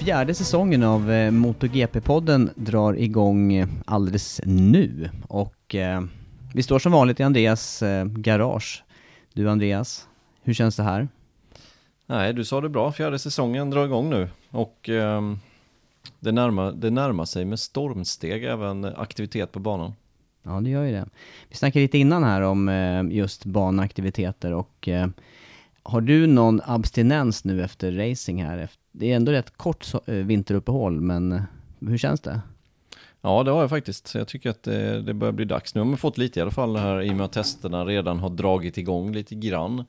Fjärde säsongen av eh, MotoGP-podden drar igång eh, alldeles nu och eh, vi står som vanligt i Andreas eh, garage. Du Andreas, hur känns det här? Nej, du sa det bra. Fjärde säsongen drar igång nu och ehm, det, närmar, det närmar sig med stormsteg även aktivitet på banan. Ja, det gör ju det. Vi snackade lite innan här om eh, just banaktiviteter och eh, har du någon abstinens nu efter racing här? Det är ändå rätt kort eh, vinteruppehåll, men eh, hur känns det? Ja, det har jag faktiskt. Så jag tycker att det, det börjar bli dags. Nu har man fått lite i alla fall här i och med att testerna redan har dragit igång lite grann.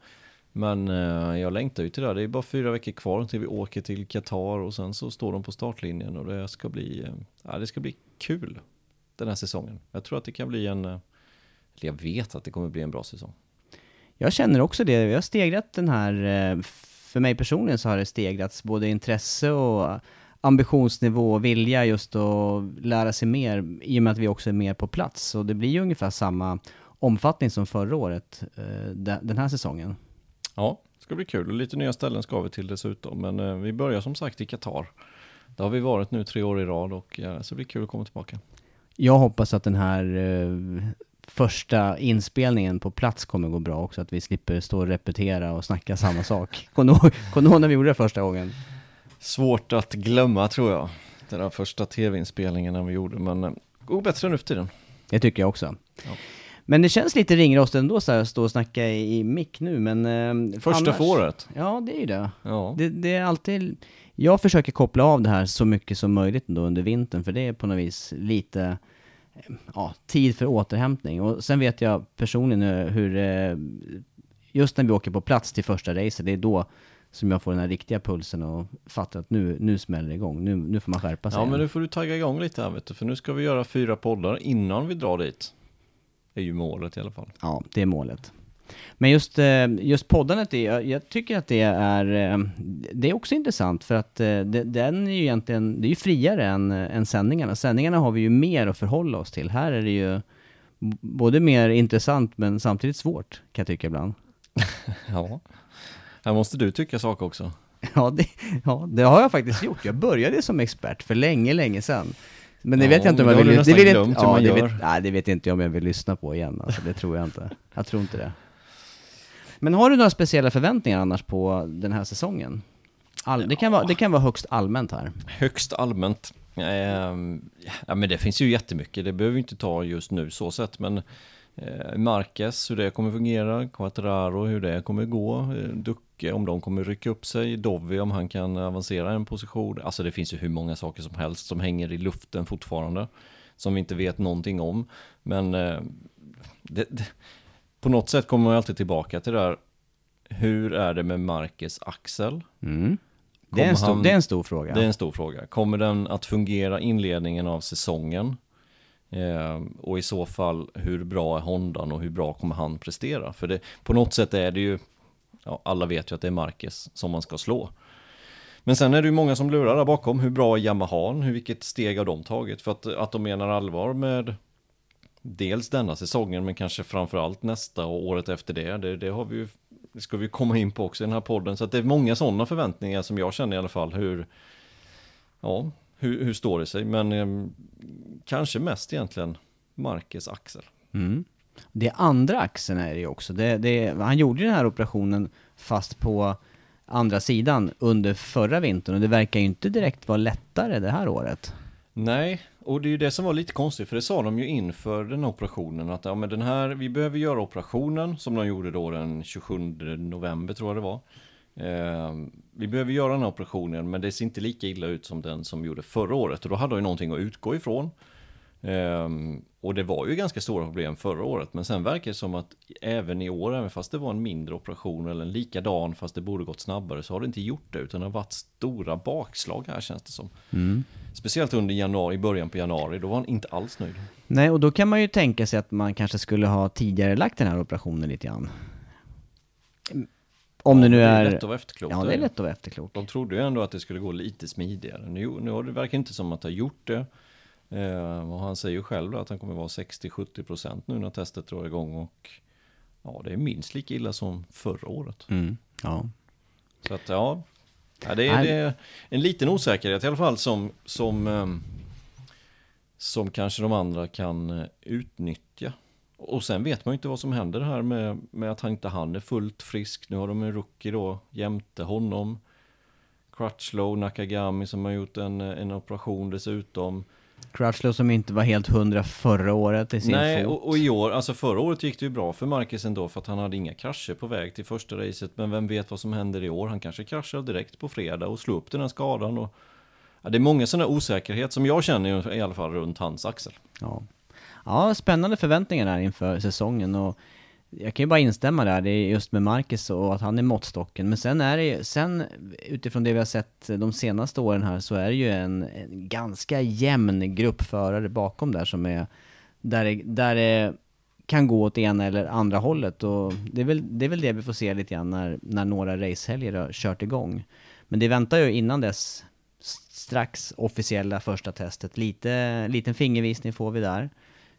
Men eh, jag längtar ju till det. här. Det är bara fyra veckor kvar till vi åker till Qatar och sen så står de på startlinjen och det ska bli, eh, ja, det ska bli kul den här säsongen. Jag tror att det kan bli en, eller jag vet att det kommer bli en bra säsong. Jag känner också det. Vi har stegrat den här, eh, för mig personligen så har det stegrats både intresse och ambitionsnivå och vilja just att lära sig mer i och med att vi också är mer på plats. Så det blir ju ungefär samma omfattning som förra året, eh, de- den här säsongen. Ja, det ska bli kul och lite nya ställen ska vi till dessutom. Men eh, vi börjar som sagt i Qatar. Där har vi varit nu tre år i rad och eh, så blir det kul att komma tillbaka. Jag hoppas att den här första inspelningen på plats kommer gå bra också, att vi slipper stå och repetera och snacka samma sak. Kommer du ihåg- när vi gjorde det första gången? Svårt att glömma tror jag. Den där första tv-inspelningen vi gjorde, men eh, går bättre nu för tiden. Det tycker jag också. Ja. Men det känns lite ringrost ändå så här, att stå och snacka i, i mick nu, men... Eh, Första annars- för året. Ja, det är ju det. Ja. det. Det är alltid... Jag försöker koppla av det här så mycket som möjligt ändå under vintern, för det är på något vis lite... Ja, tid för återhämtning. Och sen vet jag personligen hur, eh, just när vi åker på plats till första racet, det är då som jag får den här riktiga pulsen och fattar att nu, nu smäller det igång. Nu, nu får man skärpa sig. ja, men nu får du tagga igång lite här vet du, för nu ska vi göra fyra poddar innan vi drar dit. är ju målet i alla fall. Ja, det är målet. Men just, eh, just poddandet, är, jag, tycker att det är, eh, det är också intressant för att eh, den är ju egentligen, det är ju friare än, än sändningarna. Sändningarna har vi ju mer att förhålla oss till. Här är det ju både mer intressant men samtidigt svårt, kan jag tycka ibland. Ja. Här måste du tycka saker också. Ja det, ja, det har jag faktiskt gjort. Jag började som expert för länge, länge sedan. Men det Ja, vet jag inte om jag vill... det vill inte, ja, det vet, nej, det vet inte jag om jag vill lyssna på igen. Alltså, det tror jag inte. Jag tror inte det. Men har du några speciella förväntningar annars på den här säsongen? All, det, kan vara, det kan vara högst allmänt här. Högst allmänt. Eh, ja, men det finns ju jättemycket. Det behöver vi inte ta just nu så sett. Men eh, Marquez, hur det kommer fungera. Quattraro, hur det kommer gå. Eh, Ducke, om de kommer rycka upp sig. Dovi, om han kan avancera en position. Alltså det finns ju hur många saker som helst som hänger i luften fortfarande. Som vi inte vet någonting om. Men eh, det, det, på något sätt kommer man alltid tillbaka till det där. Hur är det med Marquez axel? Mm. Det, är en stor, han- det är en stor fråga. Det är en stor fråga. Kommer den att fungera inledningen av säsongen? Eh, och i så fall, hur bra är Hondan och hur bra kommer han prestera? För det, på något sätt är det ju, ja, alla vet ju att det är Marquez som man ska slå. Men sen är det ju många som lurar där bakom, hur bra är Yamaha? Hur, vilket steg har de tagit? För att, att de menar allvar med dels denna säsongen, men kanske framförallt nästa och året efter det. Det, det har vi ju, det ska vi komma in på också i den här podden. Så det är många sådana förväntningar som jag känner i alla fall. Hur, ja, hur, hur står det sig? Men eh, kanske mest egentligen Marcus axel. Mm. Det andra axeln är det ju också. Det, det, han gjorde den här operationen fast på andra sidan under förra vintern och det verkar ju inte direkt vara lättare det här året. Nej, och det är ju det som var lite konstigt för det sa de ju inför den här operationen att ja men den här, vi behöver göra operationen som de gjorde då den 27 november tror jag det var. Eh, vi behöver göra den här operationen men det ser inte lika illa ut som den som gjorde förra året och då hade de ju någonting att utgå ifrån. Eh, och det var ju ganska stora problem förra året, men sen verkar det som att även i år, även fast det var en mindre operation eller en likadan, fast det borde gått snabbare, så har det inte gjort det, utan det har varit stora bakslag här känns det som. Mm. Speciellt under januari, början på januari, då var han inte alls nöjd. Nej, och då kan man ju tänka sig att man kanske skulle ha tidigare lagt den här operationen lite grann. Om ja, det nu är... Det är lätt att vara efterklok. Ja, det är lätt att vara efterklok. De trodde ju ändå att det skulle gå lite smidigare. Nu, nu har det verkar inte som att ha gjort det. Eh, och han säger ju själv att han kommer vara 60-70% nu när testet drar igång och ja, det är minst lika illa som förra året. Mm, ja. Så att ja, ja det, är, det, är, en liten osäkerhet i alla fall som, som, ehm, som kanske de andra kan eh, utnyttja. Och sen vet man ju inte vad som händer här med, med att han inte han är fullt frisk. Nu har de en rookie då jämte honom. Crutchlow, Nakagami som har gjort en, en operation dessutom. Crutchlow som inte var helt hundra förra året i sin Nej, fot. och, och, i år, alltså förra året gick det ju bra för Marcus ändå för att han hade inga krascher på väg till första racet. Men vem vet vad som händer i år? Han kanske kraschar direkt på fredag och slår upp den här skadan. Och, ja, det är många sådana osäkerhet som jag känner i alla fall runt hans axel. Ja, ja spännande förväntningar där inför säsongen. Och jag kan ju bara instämma där, det är just med Marcus och att han är måttstocken. Men sen är det ju, sen utifrån det vi har sett de senaste åren här så är det ju en, en ganska jämn grupp förare bakom där som är, där det, där det kan gå åt ena eller andra hållet. Och det är väl det, är väl det vi får se lite grann när, när några racehelger har kört igång. Men det väntar ju innan dess strax officiella första testet. Lite, liten fingervisning får vi där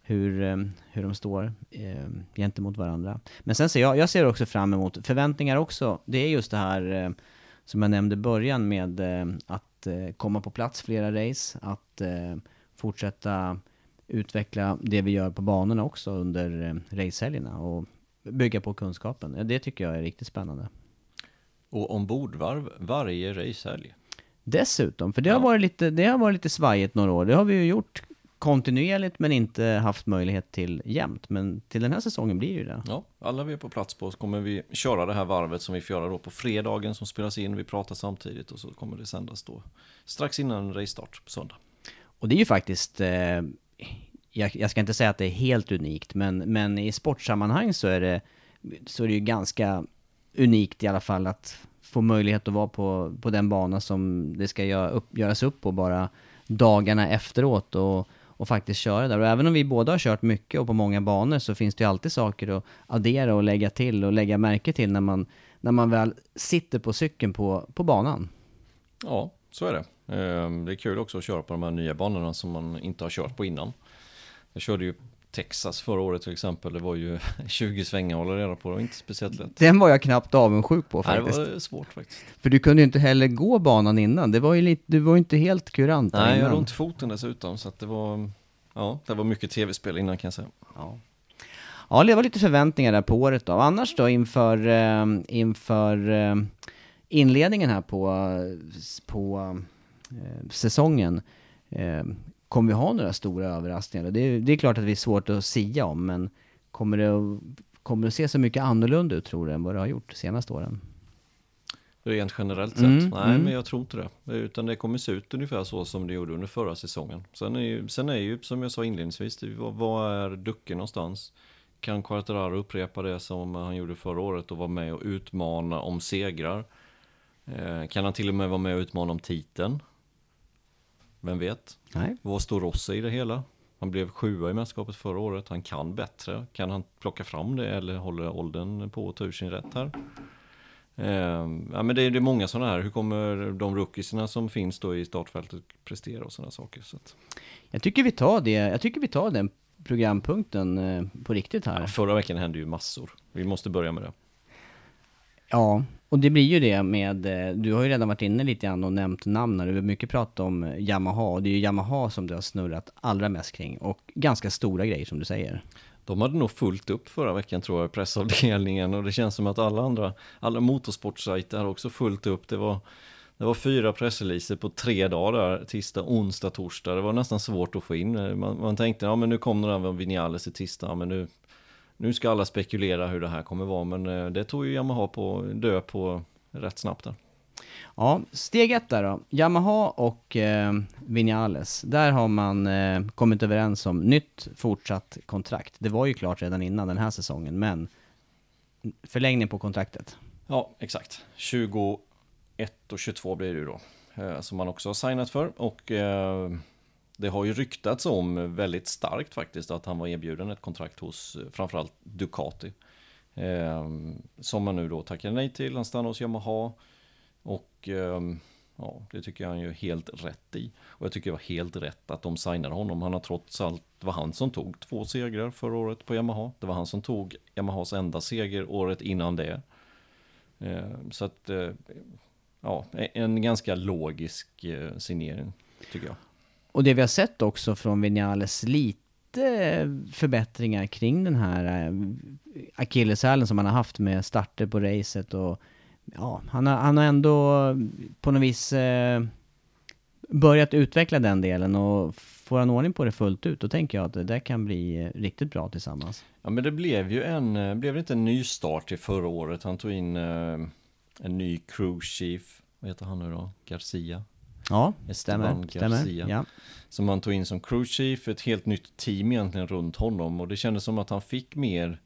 hur, eh, hur de står eh, gentemot varandra. Men sen ser jag, jag ser också fram emot förväntningar också. Det är just det här eh, som jag nämnde i början med eh, att eh, komma på plats flera race, att eh, fortsätta utveckla det vi gör på banorna också under eh, racehelgerna och bygga på kunskapen. Det tycker jag är riktigt spännande. Och ombordvarv varje racehelg? Dessutom, för det har, varit lite, det har varit lite svajigt några år. Det har vi ju gjort kontinuerligt men inte haft möjlighet till jämt. Men till den här säsongen blir ju det. Ja, alla vi är på plats på så kommer vi köra det här varvet som vi får göra då på fredagen som spelas in. Vi pratar samtidigt och så kommer det sändas då strax innan racestart på söndag. Och det är ju faktiskt, eh, jag, jag, ska inte säga att det är helt unikt, men, men i sportsammanhang så är, det, så är det ju ganska unikt i alla fall att få möjlighet att vara på, på den bana som det ska göra upp, göras upp på bara dagarna efteråt. Och, och faktiskt köra där. Och även om vi båda har kört mycket och på många banor så finns det ju alltid saker att addera och lägga till och lägga märke till när man, när man väl sitter på cykeln på, på banan. Ja, så är det. Ehm, det är kul också att köra på de här nya banorna som man inte har kört på innan. Jag körde ju Texas förra året till exempel, det var ju 20 svängar att hålla reda på, det var inte speciellt lätt. Den var jag knappt avundsjuk på faktiskt. Nej, det var svårt faktiskt. För du kunde ju inte heller gå banan innan, det var ju lite, du var ju inte helt kurant Nej, innan. jag hade ont i foten dessutom, så att det var, ja, det var mycket tv-spel innan kan jag säga. Ja. Ja, det var lite förväntningar där på året då. Annars då inför, eh, inför eh, inledningen här på, på eh, säsongen. Kommer vi ha några stora överraskningar? Det är, det är klart att det är svårt att sia om, men kommer det, att, kommer det att se så mycket annorlunda ut tror du än vad det har gjort de senaste åren? Rent generellt sett? Mm, Nej, mm. men jag tror inte det. Utan det kommer se ut ungefär så som det gjorde under förra säsongen. Sen är ju, sen är ju som jag sa inledningsvis, vad, vad är Ducke någonstans? Kan Quartararo upprepa det som han gjorde förra året och vara med och utmana om segrar? Eh, kan han till och med vara med och utmana om titeln? Vem vet? Nej. Vad står Rossi i det hela? Han blev sjua i mästerskapet förra året. Han kan bättre. Kan han plocka fram det eller håller åldern på att ta ur sin rätt här? Eh, ja, men det är, det är många sådana här. Hur kommer de rookiesarna som finns då i startfältet prestera och sådana saker? Så att, Jag tycker vi tar det, jag tycker vi tar den programpunkten eh, på riktigt här. ja, förra veckan hände ju massor. Vi måste börja med det. Ja, och det blir ju det med, eh, du har ju redan varit inne lite grann och nämnt namn här, du har mycket pratat om Yamaha, och det är ju Yamaha som du har snurrat allra mest kring, och ganska stora grejer som du säger. De hade nog fullt upp förra veckan tror jag i pressavdelningen och det känns som att alla andra, alla motorsportsajter har också fullt upp. Det var, det var fyra pressreleaser på tre dagar där, tisdag, onsdag, torsdag. Det var nästan svårt att få in. Man, man tänkte, ja men nu kommer den här Vinales i tisdag, men nu, nu ska alla spekulera hur det här kommer vara. Men eh, det tog ju Yamaha på dö på rätt snabbt där. Ja, steg ett där då. Yamaha och eh, Vinales. Där har man eh, kommit överens om nytt fortsatt kontrakt. Det var ju klart redan innan den här säsongen, men förlängning på kontraktet. Ja, exakt. 21 och 22 blir det ju då. eh, Som man också har signat för. Och eh, det har ju ryktats om väldigt starkt faktiskt att han var erbjuden ett kontrakt hos eh, framförallt Ducati. Eh, som han nu då tackade nej till. Han stannar hos Yamaha. Och eh, ja, det tycker jag han gör helt rätt i. Och jag tycker det var helt rätt att de signade honom. Han har trots allt, det var han som tog två segrar förra året på Yamaha. Det var han som tog Yamahas enda seger året innan det. Eh, Så att, eh, ja, en ganska logisk eh, signering tycker jag. Och det vi har sett också från Vinales, lite förbättringar kring den här eh, akilleshälen som han har haft med starter på racet och ja, han har, han har ändå på något vis eh, börjat utveckla den delen och får han ordning på det fullt ut, då tänker jag att det där kan bli eh, riktigt bra tillsammans. Ja men det blev ju en, eh, blev det inte en ny start till förra året? Han tog in eh, en ny crew chief, vad heter han nu då? Garcia? Ja, Esteban stämmer, Garcia. stämmer. Ja. Som han tog in som crew chief, ett helt nytt team egentligen runt honom och det kändes som att han fick mer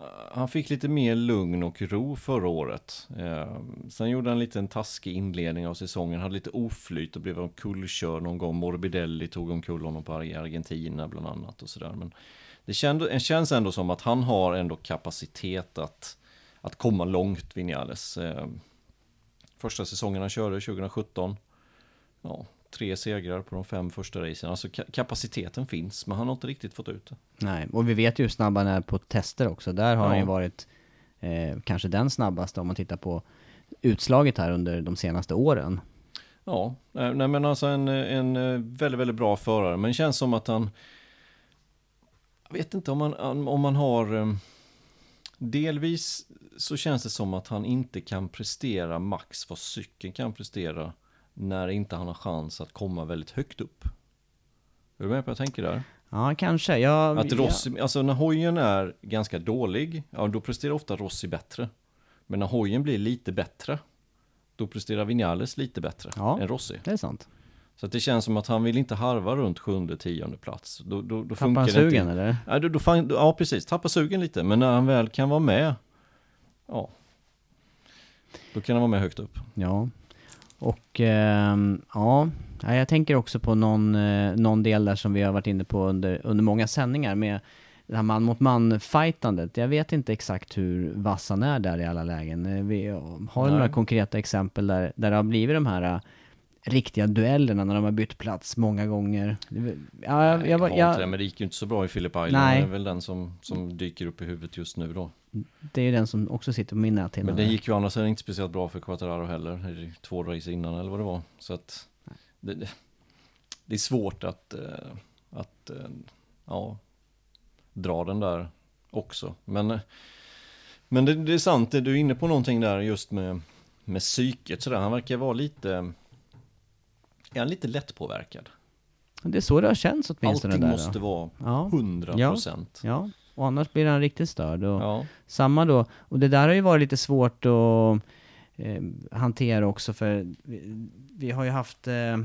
eh, han fick lite mer lugn och ro förra året. Eh, sen gjorde han lite en taskig inledning av säsongen, hade lite oflyt och blev omkullkörd någon gång. Morbidelli tog omkull honom på Argentina bland annat och sådär. Men det det känns ändå som att han har ändå kapacitet att, att komma långt, Vinales. Eh, första säsongen han körde, 2017, ja, tre segrar på de fem första racen. Alltså ka- kapaciteten finns, men han har inte riktigt fått ut det. Nej, och vi vet ju hur snabb han är på tester också. Där har Ja. han ju varit eh, kanske den snabbaste om man tittar på utslaget här under de senaste åren. Ja, nej nej, men alltså en, en eh, väldigt, väldigt bra förare. Men det känns som att han... Jag vet inte om man, om man har... eh, Delvis så känns det som att han inte kan prestera max vad cykeln kan prestera när inte han har chans att komma väldigt högt upp. Är du med på vad jag tänker där? Ja, kanske. Jag, Att Rossi, alltså när hojen är ganska dålig, ja då presterar ofta Rossi bättre. Men när hojen blir lite bättre, då presterar Vinales lite bättre Ja. än Rossi. Det är sant. Så att det känns som att han vill inte harva runt sjunde, tionde plats. Då, då, då Tappar funkar han sugen inte. eller? Ja, då, då, fan- ja, precis. Tappar sugen lite. Men när han väl kan vara med, ja. Då kan han vara med högt upp. Ja. Och ehm, ja, Ja, jag tänker också på någon, eh, någon del där som vi har varit inne på under, under många sändningar med det här man mot man fightandet. Jag vet inte exakt hur vass han är där i alla lägen. Eh, Vi har Nej. några konkreta exempel där, där det har blivit de här eh, riktiga duellerna när de har bytt plats många gånger. Det Ja, jag, Nej, jag, har inte det, jag, men det gick ju inte så bra i Philip Island. Nej. Det är väl den som, som dyker upp i huvudet just nu då. det är ju den som också sitter på min näthinna. Men det gick ju annars sidan inte speciellt bra för Quattararo heller. Två race innan eller vad det var. Så att det, det, det är svårt att, eh, att eh, ja, dra den där också. Men, eh, men det, det är sant, det, du är inne på någonting där just med, med psyket. Sådär. Han verkar vara lite, är han lite lättpåverkad? Det är så det har känts åtminstone Allting där. måste då. vara Ja. 100 procent. Ja, och annars blir han riktigt störd. Och Ja. Samma då, och det där har ju varit lite svårt att eh, hantera också för vi, vi har ju haft eh,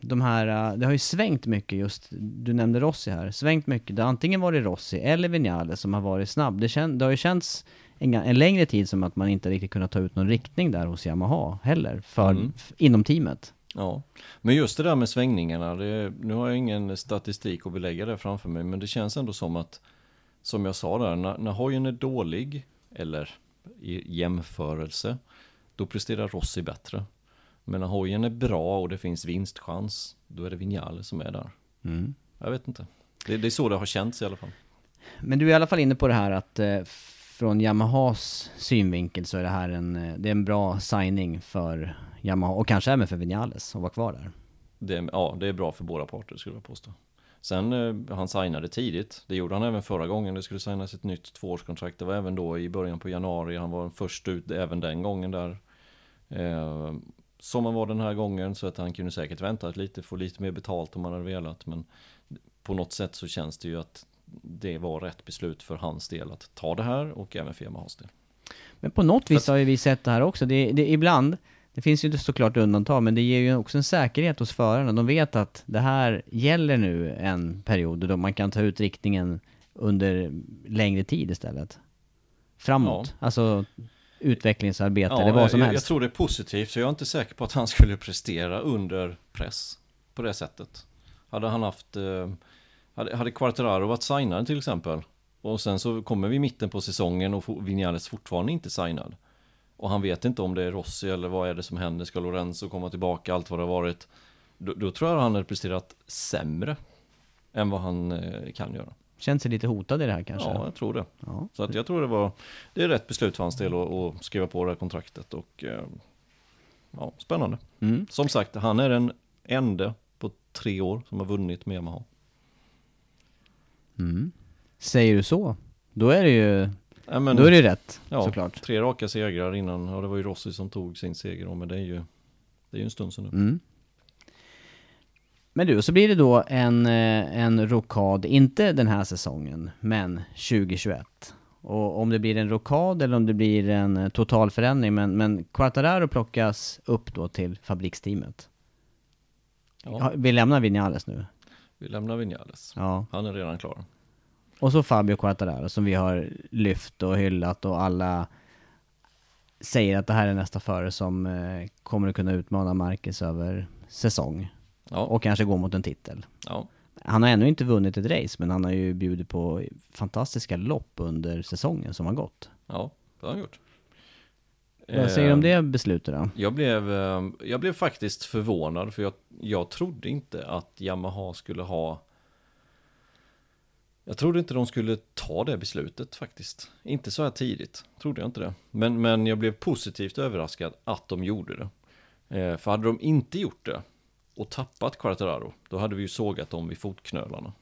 de här, eh, det har ju svängt mycket just, du nämnde Rossi här, svängt mycket. Det har antingen varit Rossi eller Vinales som har varit snabb. Det, kän, det har ju känts en, en längre tid som att man inte riktigt kunnat ta ut någon riktning där hos Yamaha heller, för, Mm. inom teamet. Ja, men just det där med svängningarna, det, nu har jag ingen statistik att belägga det framför mig, men det känns ändå som att, som jag sa där, när, när hojen är dålig, eller i jämförelse, då presterar Rossi bättre. Men när hojen är bra och det finns vinstchans, då är det Vinales som är där. Mm. Jag vet inte. Det, det är så det har känts i alla fall. Men du är i alla fall inne på det här att eh, från Yamahas synvinkel så är det här en, eh, det är en bra signing för Yamaha och kanske även för Vinales att vara kvar där. Det, ja, det är bra för båda parter skulle jag påstå. Sen eh, han signade tidigt. Det gjorde han även förra gången. Det skulle signas ett nytt tvåårskontrakt. Det var även då i början på januari. Han var först ut även den gången där. Eh, som han var den här gången så att han kunde säkert väntat lite, få lite mer betalt om han hade velat. Men på något sätt så känns det ju att det var rätt beslut för hans del att ta det här och även för Yamahas del. Men på något vis har ju vi sett det här också. Det, det, ibland, det finns ju inte såklart undantag, men det ger ju också en säkerhet hos förarna. De vet att det här gäller nu en period då man kan ta ut riktningen under längre tid istället. Framåt. Ja. Alltså utvecklingsarbete eller vad som jag, helst. jag tror det är positivt, så jag är inte säker på att han skulle prestera under press på det sättet. Hade han haft, eh, hade, hade Quartararo varit signad till exempel, och sen så kommer vi i mitten på säsongen och Vinales fortfarande inte signad. Och han vet inte om det är Rossi eller vad är det som händer, ska Lorenzo komma tillbaka, allt vad det har varit. Då, då tror jag han hade presterat sämre än vad han eh, kan göra. Känns sig lite hotad i det här kanske? Ja, jag tror det. Ja. Så att jag tror det var, det är rätt beslut för hans del att, att skriva på det här kontraktet och eh, ja, spännande. Mm. Som sagt, han är den enda på tre år som har vunnit med Yamaha. Mm. Säger du så, då är det ju, Ja, men, då är det rätt ja, såklart. Tre raka segrar innan, ja det var ju Rossi som tog sin seger då, men det är ju, det är ju en stund sedan nu. Mm. Men du, så blir det då en, eh, en rokad, inte den här säsongen, men 2021. Och om det blir en rokad eller om det blir en eh, total förändring, men, men Quartararo plockas upp då till fabriksteamet. Ja, Vi lämnar Vinales nu. Vi lämnar Vinales. Ja. Han är redan klar. Och så Fabio Quartararo som vi har lyft och hyllat och alla säger att det här är nästa förare som eh, kommer att kunna utmana Marcus över säsong. Ja, Och kanske gå mot en titel. ja, Han har ännu inte vunnit ett race, men han har ju bjudit på fantastiska lopp under säsongen som har gått. ja, det har han gjort. Vad säger du om Eh, det beslutet då? Jag blev, eh, jag blev faktiskt förvånad för jag, jag trodde inte att Yamaha skulle ha Jag trodde inte de skulle ta det beslutet faktiskt. Inte så här tidigt, trodde jag inte det. Men, men jag blev positivt överraskad att de gjorde det. Eh, för hade de inte gjort det och tappat Quartararo, då hade vi ju sågat dem vid fotknölarna.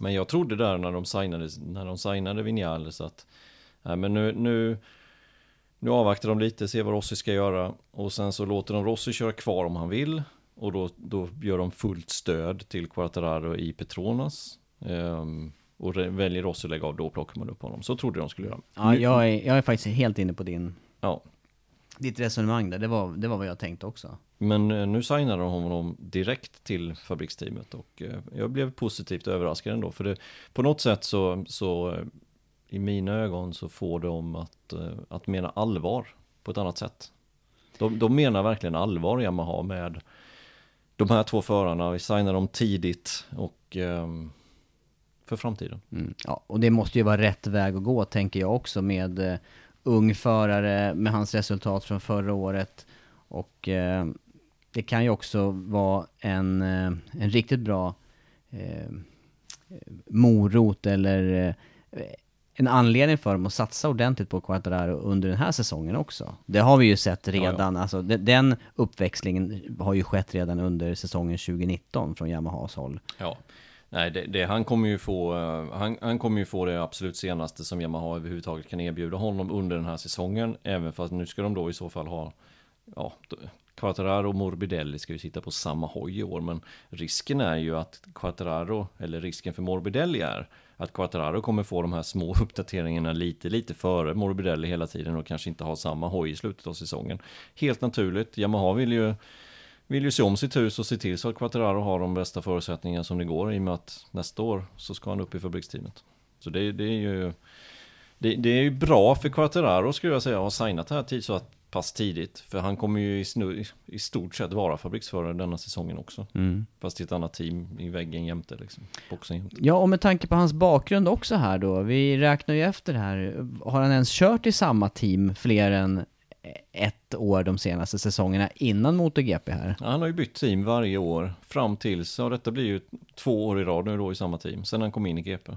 Men jag trodde där när de signade, när de signade Vinales att nej, men nu, nu, nu avvaktar de lite, ser vad Rossi ska göra och sen så låter de Rossi köra kvar om han vill och då, då gör de fullt stöd till Quartararo i Petronas. Ehm, och väljer Rossi att lägga av, då plockar man upp honom. Så trodde de skulle göra. Ja, jag är, jag är faktiskt helt inne på din, Ja, ditt resonemang där. Det var, det var vad jag tänkte också. men eh, nu signade de honom direkt till fabriksteamet och eh, jag blev positivt överraskad ändå. För det, på något sätt så, så eh, i mina ögon så får de att, eh, att mena allvar på ett annat sätt. De, de menar verkligen allvar Yamaha med de här två förarna. Vi signar dem tidigt och ehm, för framtiden. Mm. Ja, och det måste ju vara rätt väg att gå, tänker jag också, med eh, ung förare, med hans resultat från förra året. Och eh, det kan ju också vara en, en riktigt bra morot eller en anledning för dem att satsa ordentligt på Quattararo under den här säsongen också. Det har vi ju sett redan, alltså de- den uppväxlingen har ju skett redan under säsongen 2019 från Yamahas håll. Ja, nej, det, det, han, kommer ju få, eh, han, han kommer ju få det absolut senaste som Yamaha överhuvudtaget kan erbjuda honom under den här säsongen. Även för att nu ska de då i så fall ha, ja, Quattararo och Morbidelli ska ju sitta på samma hoj i år. Men risken är ju att Quattararo, eller risken för Morbidelli är att Quattararo kommer få de här små uppdateringarna lite, lite före Morbidelli hela tiden och kanske inte ha samma hoj i slutet av säsongen. Helt naturligt, Yamaha vill ju vill ju se om sitt hus och se till så att Quattararo har de bästa förutsättningarna som det går i och med att nästa år så ska han upp i fabriksteamet. Så det, det är ju det, det är ju bra för Quattararo skulle jag säga att ha signat det här tid så att pass tidigt. För han kommer ju i, snu, i stort sett vara fabriksförare denna säsongen också. Mm. Fast i ett annat team i väggen jämte liksom. Boxen jämte. Ja, och med tanke på hans bakgrund också här då. Vi räknar ju efter här. Har han ens kört i samma team fler än ett år de senaste säsongerna innan MotoGP här? Ja, han har ju bytt team varje år fram tills, ja detta blir ju två år i rad nu då i samma team. Sen han kom in i GP.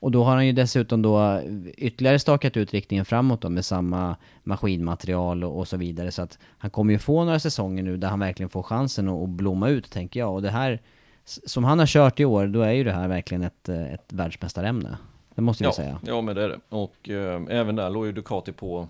Och då har han ju dessutom då ytterligare stakat ut riktningen framåt då med samma maskinmaterial och, och, så vidare. Så att han kommer ju få några säsonger nu där han verkligen får chansen att, att blomma ut tänker jag. Och det här, som han har kört i år, då är ju det här verkligen ett, ett världsmästarämne. Det måste vi ja, säga. Ja, men det är det. Och eh, även där låg ju Ducati på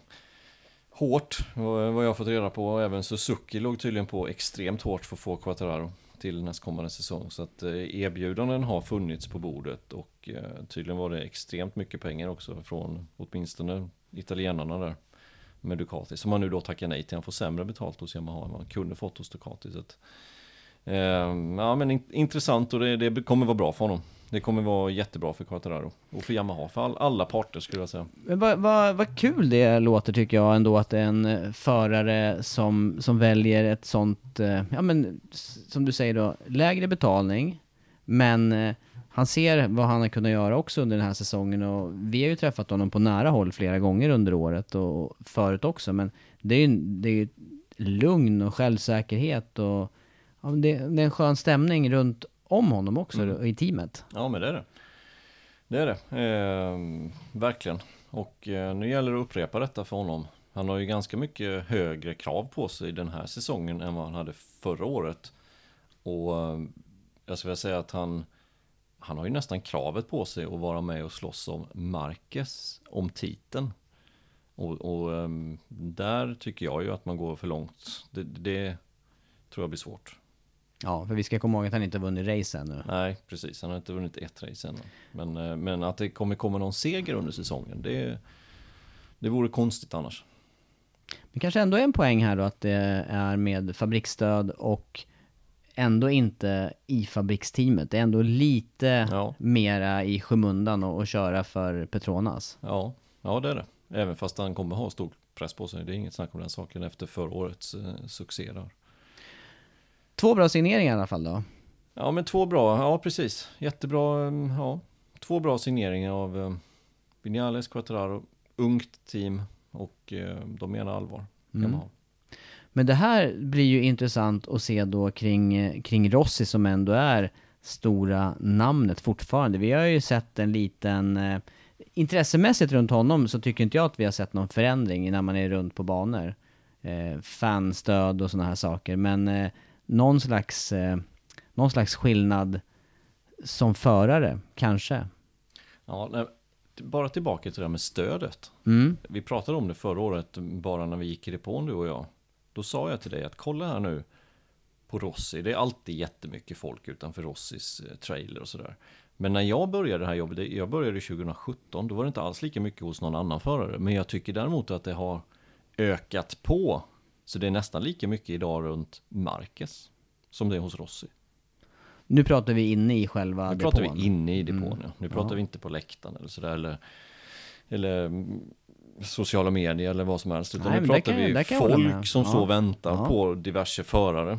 hårt, vad jag har fått reda på. Även Suzuki låg tydligen på extremt hårt för att få Quattararo till nästkommande säsong. Så att eh, erbjudanden har funnits på bordet och eh, tydligen var det extremt mycket pengar också från åtminstone italienarna där med Ducati. Som han nu då tackar nej till. Han får sämre betalt hos Yamaha än vad han kunde fått hos Ducati. Så att, eh, ja men in, intressant och det, det kommer vara bra för honom. Det kommer vara jättebra för Quartararo och för Yamaha, för all, alla parter skulle jag säga. Men vad, vad, vad kul det låter tycker jag ändå att det är en eh, förare som, som väljer ett sånt, eh, ja men som du säger då, lägre betalning, men eh, han ser vad han har kunnat göra också under den här säsongen och vi har ju träffat honom på nära håll flera gånger under året och förut också, men det är ju det är lugn och självsäkerhet och ja, det, det är en skön stämning runt om honom också mm. i teamet. Ja, men det är det. Det är det, eh, verkligen. Och eh, nu gäller det att upprepa detta för honom. Han har ju ganska mycket högre krav på sig den här säsongen än vad han hade förra året. Och eh, jag skulle säga att han, han har ju nästan kravet på sig att vara med och slåss om Marquez om titeln. Och, och ehm, där tycker jag ju att man går för långt. Det, det tror jag blir svårt. Ja, för vi ska komma ihåg att han inte vunnit race ännu. Nej, precis. Han har inte vunnit ett race ännu. Men, eh, men att det kommer komma någon seger under säsongen, det, det vore konstigt annars. Men kanske ändå en poäng här då att det är med fabriksstöd och ändå inte i fabriksteamet. Det är ändå lite ja. mera i skymundan att köra för Petronas. Ja, ja det är det. Även fast han kommer ha stor press på sig. Det är inget snack om den saken efter förra årets eh, succé där. Två bra signeringar i alla fall då. Ja, men två bra. Ja, precis. Jättebra. Mm, ja, två bra signeringar av um, Vinales, Quattararo. Ungt team och uh, de menar allvar. Mm. Men det här blir ju intressant att se då kring, kring Rossi som ändå är stora namnet fortfarande. Vi har ju sett en liten... Eh, intressemässigt runt honom så tycker inte jag att vi har sett någon förändring när man är runt på banor. Eh, fanstöd och sådana här saker. Men eh, någon slags, eh, någon slags skillnad som förare, kanske. Ja, nej, bara tillbaka till det här med stödet. Mm. Vi pratade om det förra året, bara när vi gick i depån du och jag. Då sa jag till dig att kolla här nu på Rossi. Det är alltid jättemycket folk utanför Rossis eh, trailer och sådär. Men när jag började det här jobbet, jag började 2017, då var det inte alls lika mycket hos någon annan förare. Men jag tycker däremot att det har ökat på så det är nästan lika mycket idag runt Marquez som det är hos Rossi. Nu pratar vi inne i själva nu depån. Nu pratar vi inne i depån, mm. ja. Nu pratar ja. vi inte på läktaren eller sådär, eller, eller sociala medier eller vad som helst. Utan Nej, nu pratar kan, vi folk som ja. står och väntar ja. på diverse förare.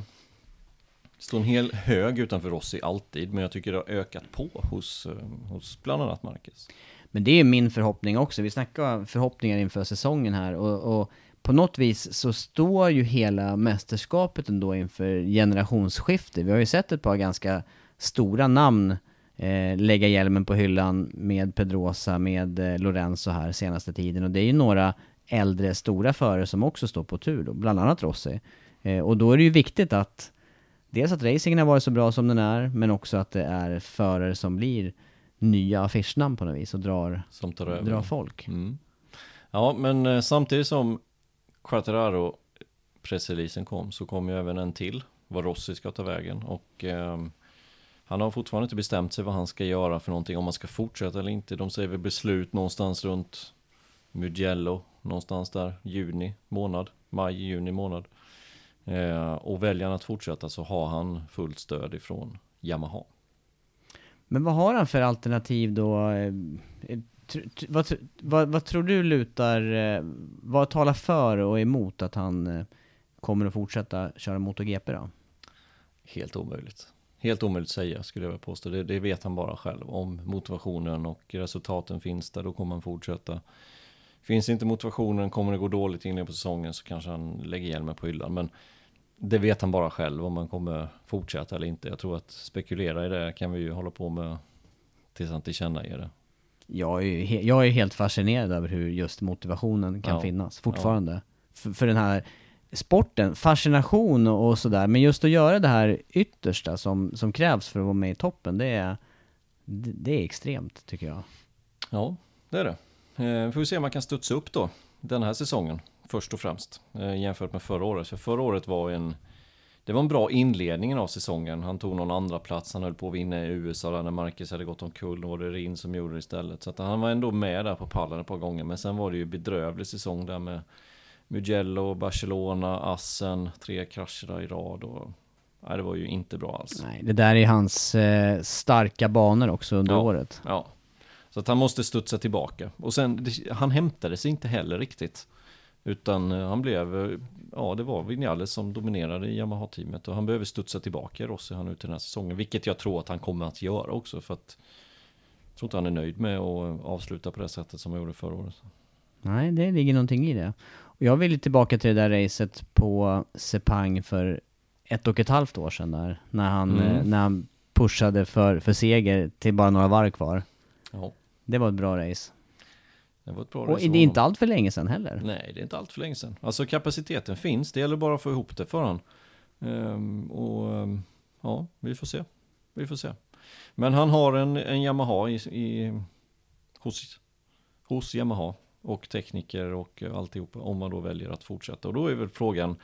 Det står en hel hög utanför Rossi alltid, men jag tycker det har ökat på hos, eh, hos bland annat Marquez. Men det är min förhoppning också. Vi snackar förhoppningar inför säsongen här och, och på något vis så står ju hela mästerskapet ändå inför generationsskifte. Vi har ju sett ett par ganska stora namn eh, lägga hjälmen på hyllan med Pedrosa, med eh, Lorenzo här senaste tiden. Och det är ju några äldre stora förare som också står på tur då, bland annat Rossi. Eh, och då är det ju viktigt att dels att racingen har varit så bra som den är, men också att det är förare som blir nya affischnamn på något vis och drar, som tar över. drar folk. Mm. Ja, men eh, samtidigt som Quattararo pressreleasen kom så kom ju även en till vad Rossi ska ta vägen och eh, han har fortfarande inte bestämt sig vad han ska göra för någonting om han ska fortsätta eller inte. De säger väl beslut någonstans runt Mugello någonstans där juni månad, maj, juni månad. Eh, och väljer han att fortsätta så har han fullt stöd ifrån Yamaha. Men vad har han för alternativ då? Eh, vad, vad, vad tror du lutar, eh, vad talar för och emot att han eh, kommer att fortsätta köra MotoGP då? Helt omöjligt. Helt omöjligt att säga skulle jag vilja påstå. Det, det vet han bara själv. Om motivationen och resultaten finns där, då kommer han fortsätta. Finns inte motivationen, kommer det gå dåligt inne på säsongen så kanske han lägger hjälmen på hyllan. Men det vet han bara själv om man kommer fortsätta eller inte. Jag tror att spekulera i det kan vi ju hålla på med tills han tillkännager det. Jag är, jag är helt fascinerad över hur just motivationen kan Ja. finnas fortfarande. För, för den här sporten, fascination och, och sådär, men just att göra det här yttersta som, som krävs för att vara med i toppen, det är, det, det är extremt tycker jag. Ja, det är det. Eh, får vi se om man kan studsa upp då den här säsongen först och främst eh, jämfört med förra året. För förra året var en det var en bra inledning av säsongen. Han tog någon andra plats. Han höll på att vinna i USA där när Marcus hade gått omkull. Då var det Rin som gjorde det istället. Så att han var ändå med där på pallen ett par gånger. Men sen var det ju bedrövlig säsong där med Mugello, Barcelona, Assen, tre krascher där i rad. Och, nej, det var ju inte bra alls. Nej, det där är hans eh, starka banor också under Ja. året. Ja, så att han måste studsa tillbaka. Och sen, det, han hämtade sig inte heller riktigt. Utan eh, han blev, eh, ja det var Vinales som dominerade i Yamaha-teamet. Och han behöver studsa tillbaka Rossi han ut till den här säsongen. Vilket jag tror att han kommer att göra också. För att jag tror inte han är nöjd med att avsluta på det sättet som han gjorde förra året. Nej, det ligger någonting i det. Och jag vill till till det där racet på Sepang för ett och ett halvt år sedan där. När han, Mm. eh, när han pushade för, för seger till bara några varv kvar. Ja, Det var ett bra race. Det var ett bra Och det är inte allt för länge sedan heller. Nej, det är inte allt för länge sedan. Alltså kapaciteten finns, det gäller bara att få ihop det för han. Ehm, och ehm, ja, vi får se. Vi får se. Men han har en, en Yamaha i, i, hos, hos Yamaha och tekniker och alltihopa om man då väljer att fortsätta. Och då är väl frågan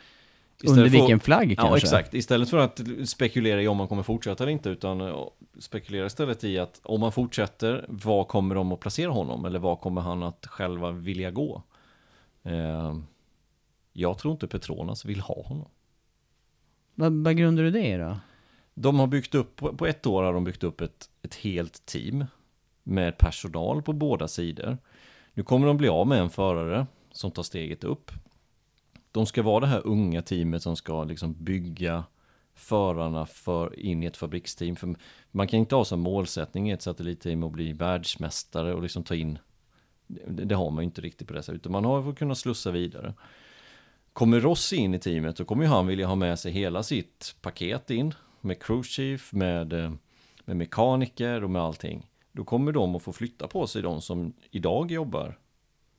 Under för- vilken flagg Ja, kanske? exakt. Istället för att spekulera i om man kommer fortsätta eller inte, utan eh, spekulera istället i att om man fortsätter, var kommer de att placera honom? Eller var kommer han att själva vilja gå? Eh, jag tror inte Petronas vill ha honom. Vad, vad grundar du det i då? De har byggt upp, på på ett år har de byggt upp ett, ett helt team med personal på båda sidor. Nu kommer de bli av med en förare som tar steget upp. De ska vara det här unga teamet som ska liksom bygga förarna för, in i ett fabriksteam. För man kan inte ha som målsättning i ett satellitteam att bli världsmästare och liksom ta in det, det har man ju inte riktigt på det sättet, utan man har för att kunna slussa vidare. Kommer Rossi in i teamet så kommer ju han vilja ha med sig hela sitt paket in med crewchief, med, eh, med mekaniker och med allting. Då kommer de att få flytta på sig, de som idag jobbar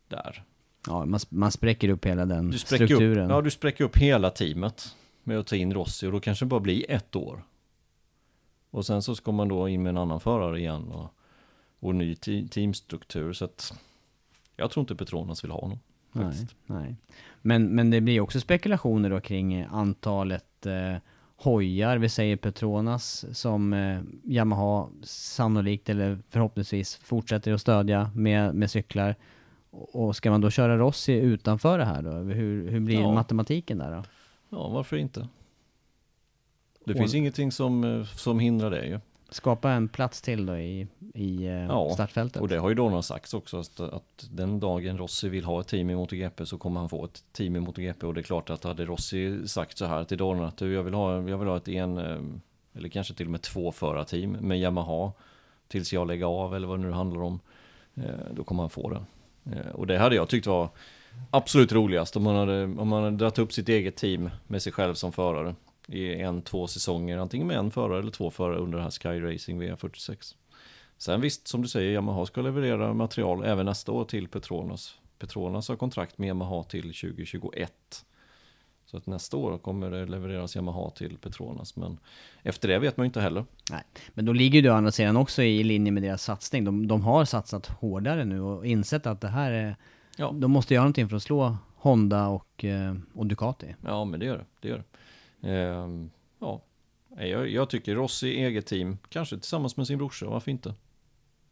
där. Ja, man, man spräcker upp hela den Du strukturen. upp, ja, du spräcker upp hela teamet med att ta in Rossi och då kanske det bara blir ett år. Och sen så ska man då in med en annan förare igen och, och ny te- teamstruktur. Så att jag tror inte Petronas vill ha honom. nej, faktiskt. nej. Men, men det blir också spekulationer då kring eh, antalet eh, hojar, vi säger Petronas, som eh, Yamaha sannolikt eller förhoppningsvis fortsätter att stödja med, med cyklar. Och ska man då köra Rossi utanför det här då? Hur, hur blir Ja. matematiken där då? Ja, varför inte? Det Och- finns ingenting som, eh, som hindrar det ju. Skapa en plats till då i, i eh, Ja, startfältet? Och det har ju Dorna sagt också, att, att den dagen Rossi vill ha ett team i MotoGP så kommer han få ett team i MotoGP. Och det är klart att hade Rossi sagt så här till Dorna att du, jag vill ha, jag vill ha ett en, eh, eller kanske till och med två förarteam med Yamaha tills jag lägger av eller vad det nu handlar om. Då kommer han få det. Eh, och det hade jag tyckt var absolut roligast om man hade, om man hade dragit upp sitt eget team med sig själv som förare i en, två säsonger, antingen med en förare eller två förare under det här Sky Racing V46. Sen visst, som du säger, Yamaha ska leverera material även nästa år till Petronas. Petronas har kontrakt med Yamaha till 2021. Så att nästa år kommer det levereras Yamaha till Petronas. Men efter det vet man ju inte heller. Nej, men då ligger det å andra sidan också i linje med deras satsning. De, de har satsat hårdare nu och insett att det här är... Ja. De måste göra någonting för att slå Honda och, eh, och Ducati. Ja, men det gör det. det, gör det. Ehm, ja, jag, jag tycker Rossi eget team, kanske tillsammans med sin brorsa, varför inte?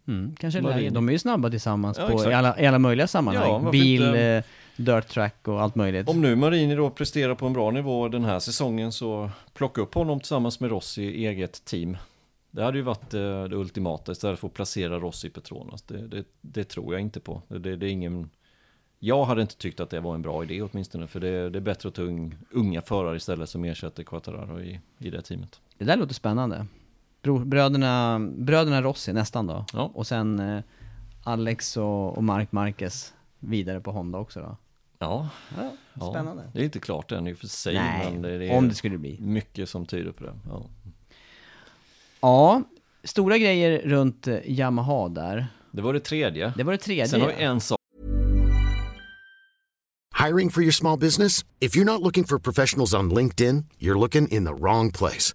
Mm, kanske Marini. läge. De är ju snabba tillsammans Ja, på, i, alla, i alla möjliga sammanhang. Ja, Bil, inte? eh, dirt track och allt möjligt. Om nu Marini då presterar på en bra nivå den här säsongen så plocka upp honom tillsammans med Rossi i eget team. Det hade ju varit eh, det ultimata istället för att placera Rossi i Petronas. Det, det, det tror jag inte på. Det, det, är ingen... Jag hade inte tyckt att det var en bra idé åtminstone, för det, det är bättre att ta ung, unga förare istället som ersätter Quattararo i, i det teamet. Det där låter spännande. Bro, bröderna, bröderna Rossi nästan då. Ja. Och sen eh, Alex och, och Mark Marquez vidare på Honda också då. Ja, Ja, ja, spännande. det är inte klart än i och för sig, Nej, men det, det är om det skulle bli. mycket som tyder på det. Ja. Ja, stora grejer runt eh, Yamaha där. Det var det tredje. Det var det tredje. Sen har vi en sak Hiring for your small business? If you're not looking for professionals on LinkedIn, you're looking in the wrong place.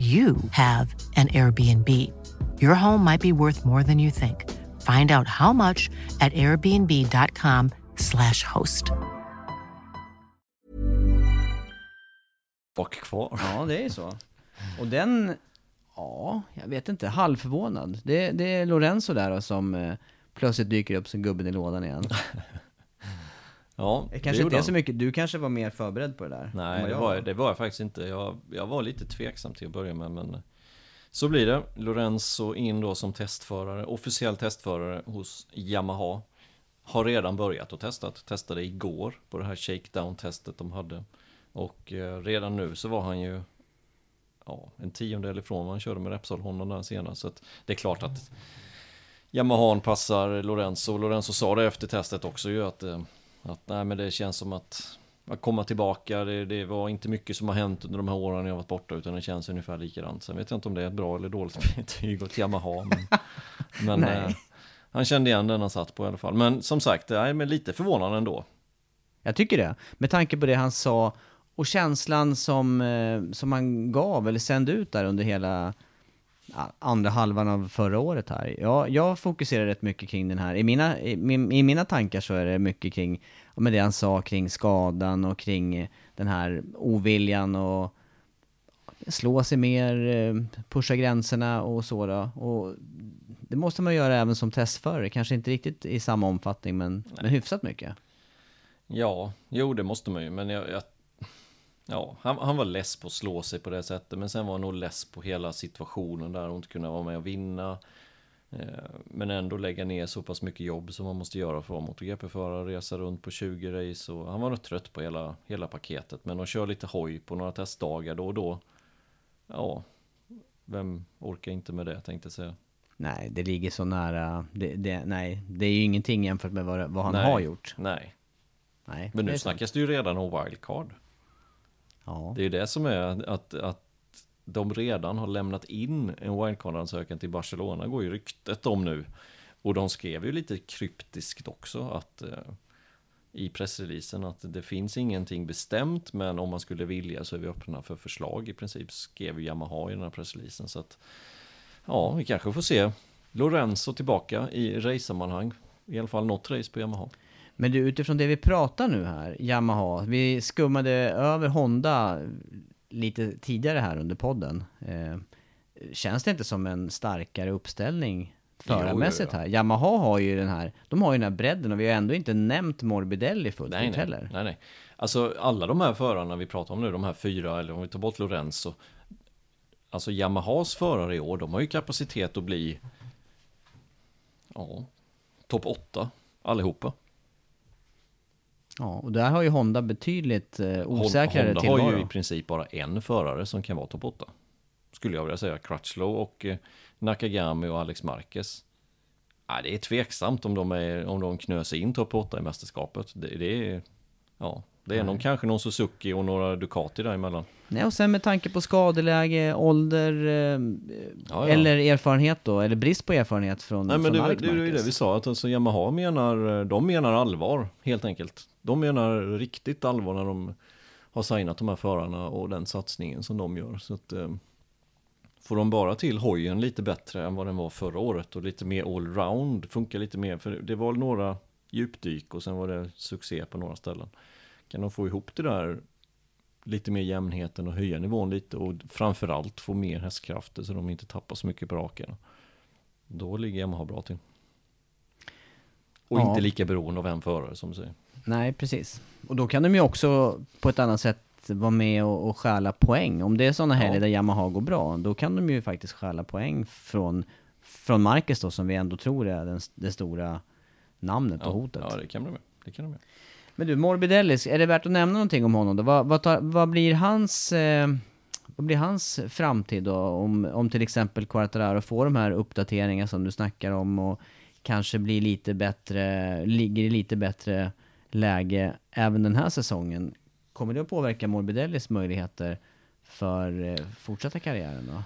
you have an Airbnb. Your home might be worth more than you think. Find out how much at airbnb.com/slash host. bak kvar. Ja, det är så. Och den, ja, jag vet inte, halvförvånad. Det, det är Lorenzo där då, som eh, plötsligt dyker upp som gubben i lådan igen. Ja, Det kanske inte är så mycket, du kanske var mer förberedd på det där? Nej, det var, det var jag faktiskt inte. Jag, jag var lite tveksam till att börja med, men så blir det. Lorenzo in då som testförare, officiell testförare hos Yamaha. Har redan börjat och testat. Testade igår på det här shakedown-testet de hade. Och eh, redan nu så var han ju ja, en tiondel ifrån vad han körde med Repsol Honda där senast. Så det är klart att Yamahan passar Lorenzo. Lorenzo sa det efter testet också ju att, eh, att nej, men det känns som att att komma tillbaka, det, det var inte mycket som har hänt under de här åren jag varit borta utan det känns ungefär likadant. Sen vet jag inte om det är ett bra eller dåligt betyg åt Yamaha. Men, men Nej. eh, han kände igen den han satt på i alla fall. Men som sagt, det är men lite förvånande ändå. Jag tycker det. Med tanke på det han sa och känslan som, eh, som han gav eller sände ut där under hela andra halvan av förra året här. Jag, jag fokuserar rätt mycket kring den här. I mina, i, i mina tankar så är det mycket kring ja, men det han sa kring skadan och kring eh, den här oviljan och slå sig mer, eh, pusha gränserna och så då. Och det måste man göra även som testförare, kanske inte riktigt i samma omfattning men, men hyfsat mycket. Ja, jo det måste man ju, men jag, jag Ja, han, han var less på att slå sig på det sättet, men sen var han nog less på hela situationen där och inte kunna vara med och vinna. Eh, Men ändå lägga ner så pass mycket jobb som man måste göra för att vara MotoGP-förare, resa runt på 20 race och han var nog trött på hela, hela paketet. Men att köra lite hoj på några testdagar då och då, ja, vem orkar inte med det tänkte jag säga. Nej, det ligger så nära. Det, det, nej, det är ju ingenting jämfört med vad, vad han Nej, har gjort. Nej, Nej, men nu är sant. snackas det ju redan om wildcard. Ja. Det är ju det som är att, att de redan har lämnat in en wildcard-ansökan till Barcelona går ju ryktet om nu. Och de skrev ju lite kryptiskt också att eh, i pressreleasen att det finns ingenting bestämt men om man skulle vilja så är vi öppna för förslag i princip skrev ju Yamaha i den här pressreleasen så att ja, vi kanske får se Lorenzo tillbaka i race-sammanhang. I alla fall något race på Yamaha. Men du, utifrån det vi pratar nu här, Yamaha, vi skummade över Honda lite tidigare här under podden. Eh, känns det inte som en starkare uppställning förarmässigt här. Yamaha har ju den här, de har ju den här bredden och vi har ändå inte nämnt Morbidelli fullt Nej, ut nej, heller. nej, nej. Alltså alla de här förarna vi pratar om nu, de här fyra, eller om vi tar bort Lorenzo. Alltså Yamahas förare i år, de har ju kapacitet att bli, ja, topp åtta allihopa. Ja, och där har ju Honda betydligt eh, osäkrare Honda tillvaro. har ju i princip bara en förare som kan vara topp 8. Skulle jag vilja säga. Crutchlow och eh, Nakagami och Alex Marquez. Ja, det är tveksamt om de, är, om de knös in topp 8 i mästerskapet. Det, det är, ja, det är nog kanske någon Suzuki och några Ducati däremellan. Nej, och sen med tanke på skadeläge, ålder eh, Ja, ja. eller erfarenhet då, eller brist på erfarenhet från, Nej men från det, det, det är ju det vi sa, att alltså Yamaha menar, de menar allvar helt enkelt. De menar riktigt allvar när de har signat de här förarna och den satsningen som de gör. Så att, eh, får de bara till hojen lite bättre än vad den var förra året och lite mer allround, funkar lite mer, för det var några djupdyk och sen var det succé på några ställen. Kan de få ihop det där lite mer jämnheten och höja nivån lite och framförallt få mer hästkrafter så de inte tappar så mycket på raken. Då ligger Yamaha bra till. Och Ja. inte lika beroende av en förare som du säger. Nej, precis. Och då kan de ju också på ett annat sätt vara med och, och stjäla poäng. Om det är sådana helger Ja. där Yamaha går bra, då kan de ju faktiskt stjäla poäng från, från Marcus då, som vi ändå tror är den, det stora namnet och Ja, hotet. ja det kan de med. Det kan de med. Men du, Morbidellis, är det värt att nämna någonting om honom då? Vad, vad, tar, vad blir hans... Eh, vad blir hans framtid då? Om, om till exempel Quartararo får de här uppdateringarna som du snackar om och kanske blir lite bättre, ligger i lite bättre läge även den här säsongen. Kommer det att påverka Morbidellis möjligheter för eh, fortsatta karriären då?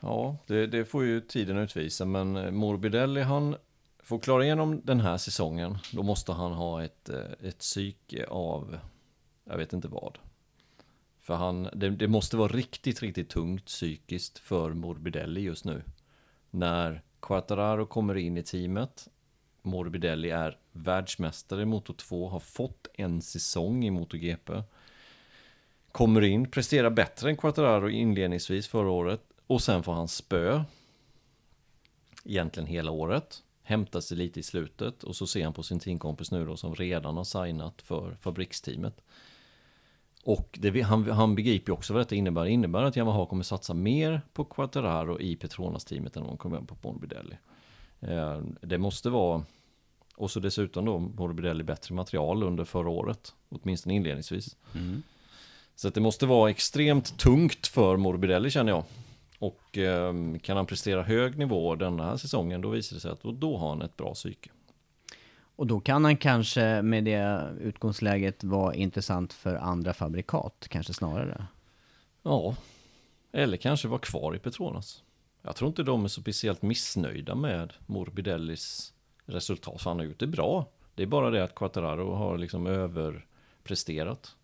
Ja, det, det får ju tiden utvisa, men eh, Morbidelli han för att klara igenom den här säsongen, då måste han ha ett, eh, ett psyke av, jag vet inte vad. För han, det, det måste vara riktigt, riktigt tungt psykiskt för Morbidelli just nu. När Quattararo kommer in i teamet, Morbidelli är världsmästare i Moto 2, har fått en säsong i MotoGP. Kommer in, presterar bättre än Quattararo inledningsvis förra året och sen får han spö. Egentligen hela året. Hämtar sig lite i slutet och så ser han på sin teamkompis nu då som redan har signat för fabriksteamet. Och det, han, han begriper ju också vad detta innebär. Det innebär att Yamaha kommer satsa mer på Quattararo i Petronas-teamet än vad de kommer på Morbidelli. Eh, det måste vara, och så dessutom då Morbidelli bättre material under förra året, åtminstone inledningsvis. Så att det måste vara extremt tungt för Morbidelli känner jag. Och eh, kan han prestera hög nivå den här säsongen, då visar det sig att då, då har han ett bra psyke. Och då kan han kanske med det utgångsläget vara intressant för andra fabrikat, kanske snarare. Ja, eller kanske vara kvar i Petronas. Jag tror inte de är så speciellt missnöjda med Morbidellis resultat, för han har gjort det bra. Det är bara det att Quattararo har liksom överpresterat.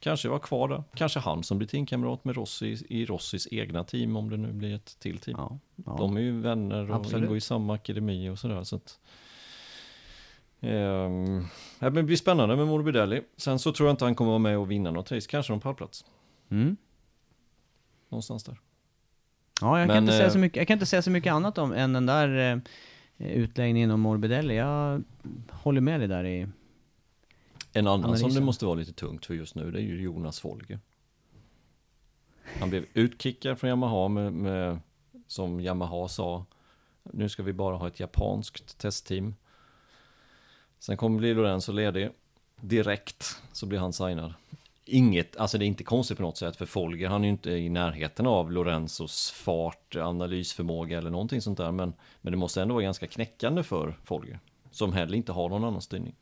Kanske vara kvar där. Kanske han som blir teamkamrat med Rossi i Rossis egna team om det nu blir ett till team. Ja, ja. De är ju vänner och Absolut. ingår i samma akademi och sådär. Så att, men det blir spännande med Morbidelli. Sen så tror jag inte han kommer vara med och vinna något race. Kanske någon pallplats. Mm. Någonstans där. Ja, jag kan, Men, inte säga eh, så mycket, jag kan inte säga så mycket annat om än den där eh, utläggningen om Morbidelli. Jag håller med dig där i... En annan som Analysen. det måste vara lite tungt för just nu, det är ju Jonas Folge. Han blev utkickad från Yamaha med, med, som Yamaha sa, nu ska vi bara ha ett japanskt testteam. Sen kommer bli Lorenzo ledig. Direkt så blir han signad. Inget, alltså det är inte konstigt på något sätt för Folger, han är ju inte i närheten av Lorenzos fart, analysförmåga eller någonting sånt där. Men, men det måste ändå vara ganska knäckande för Folger. Som heller inte har någon annan styrning.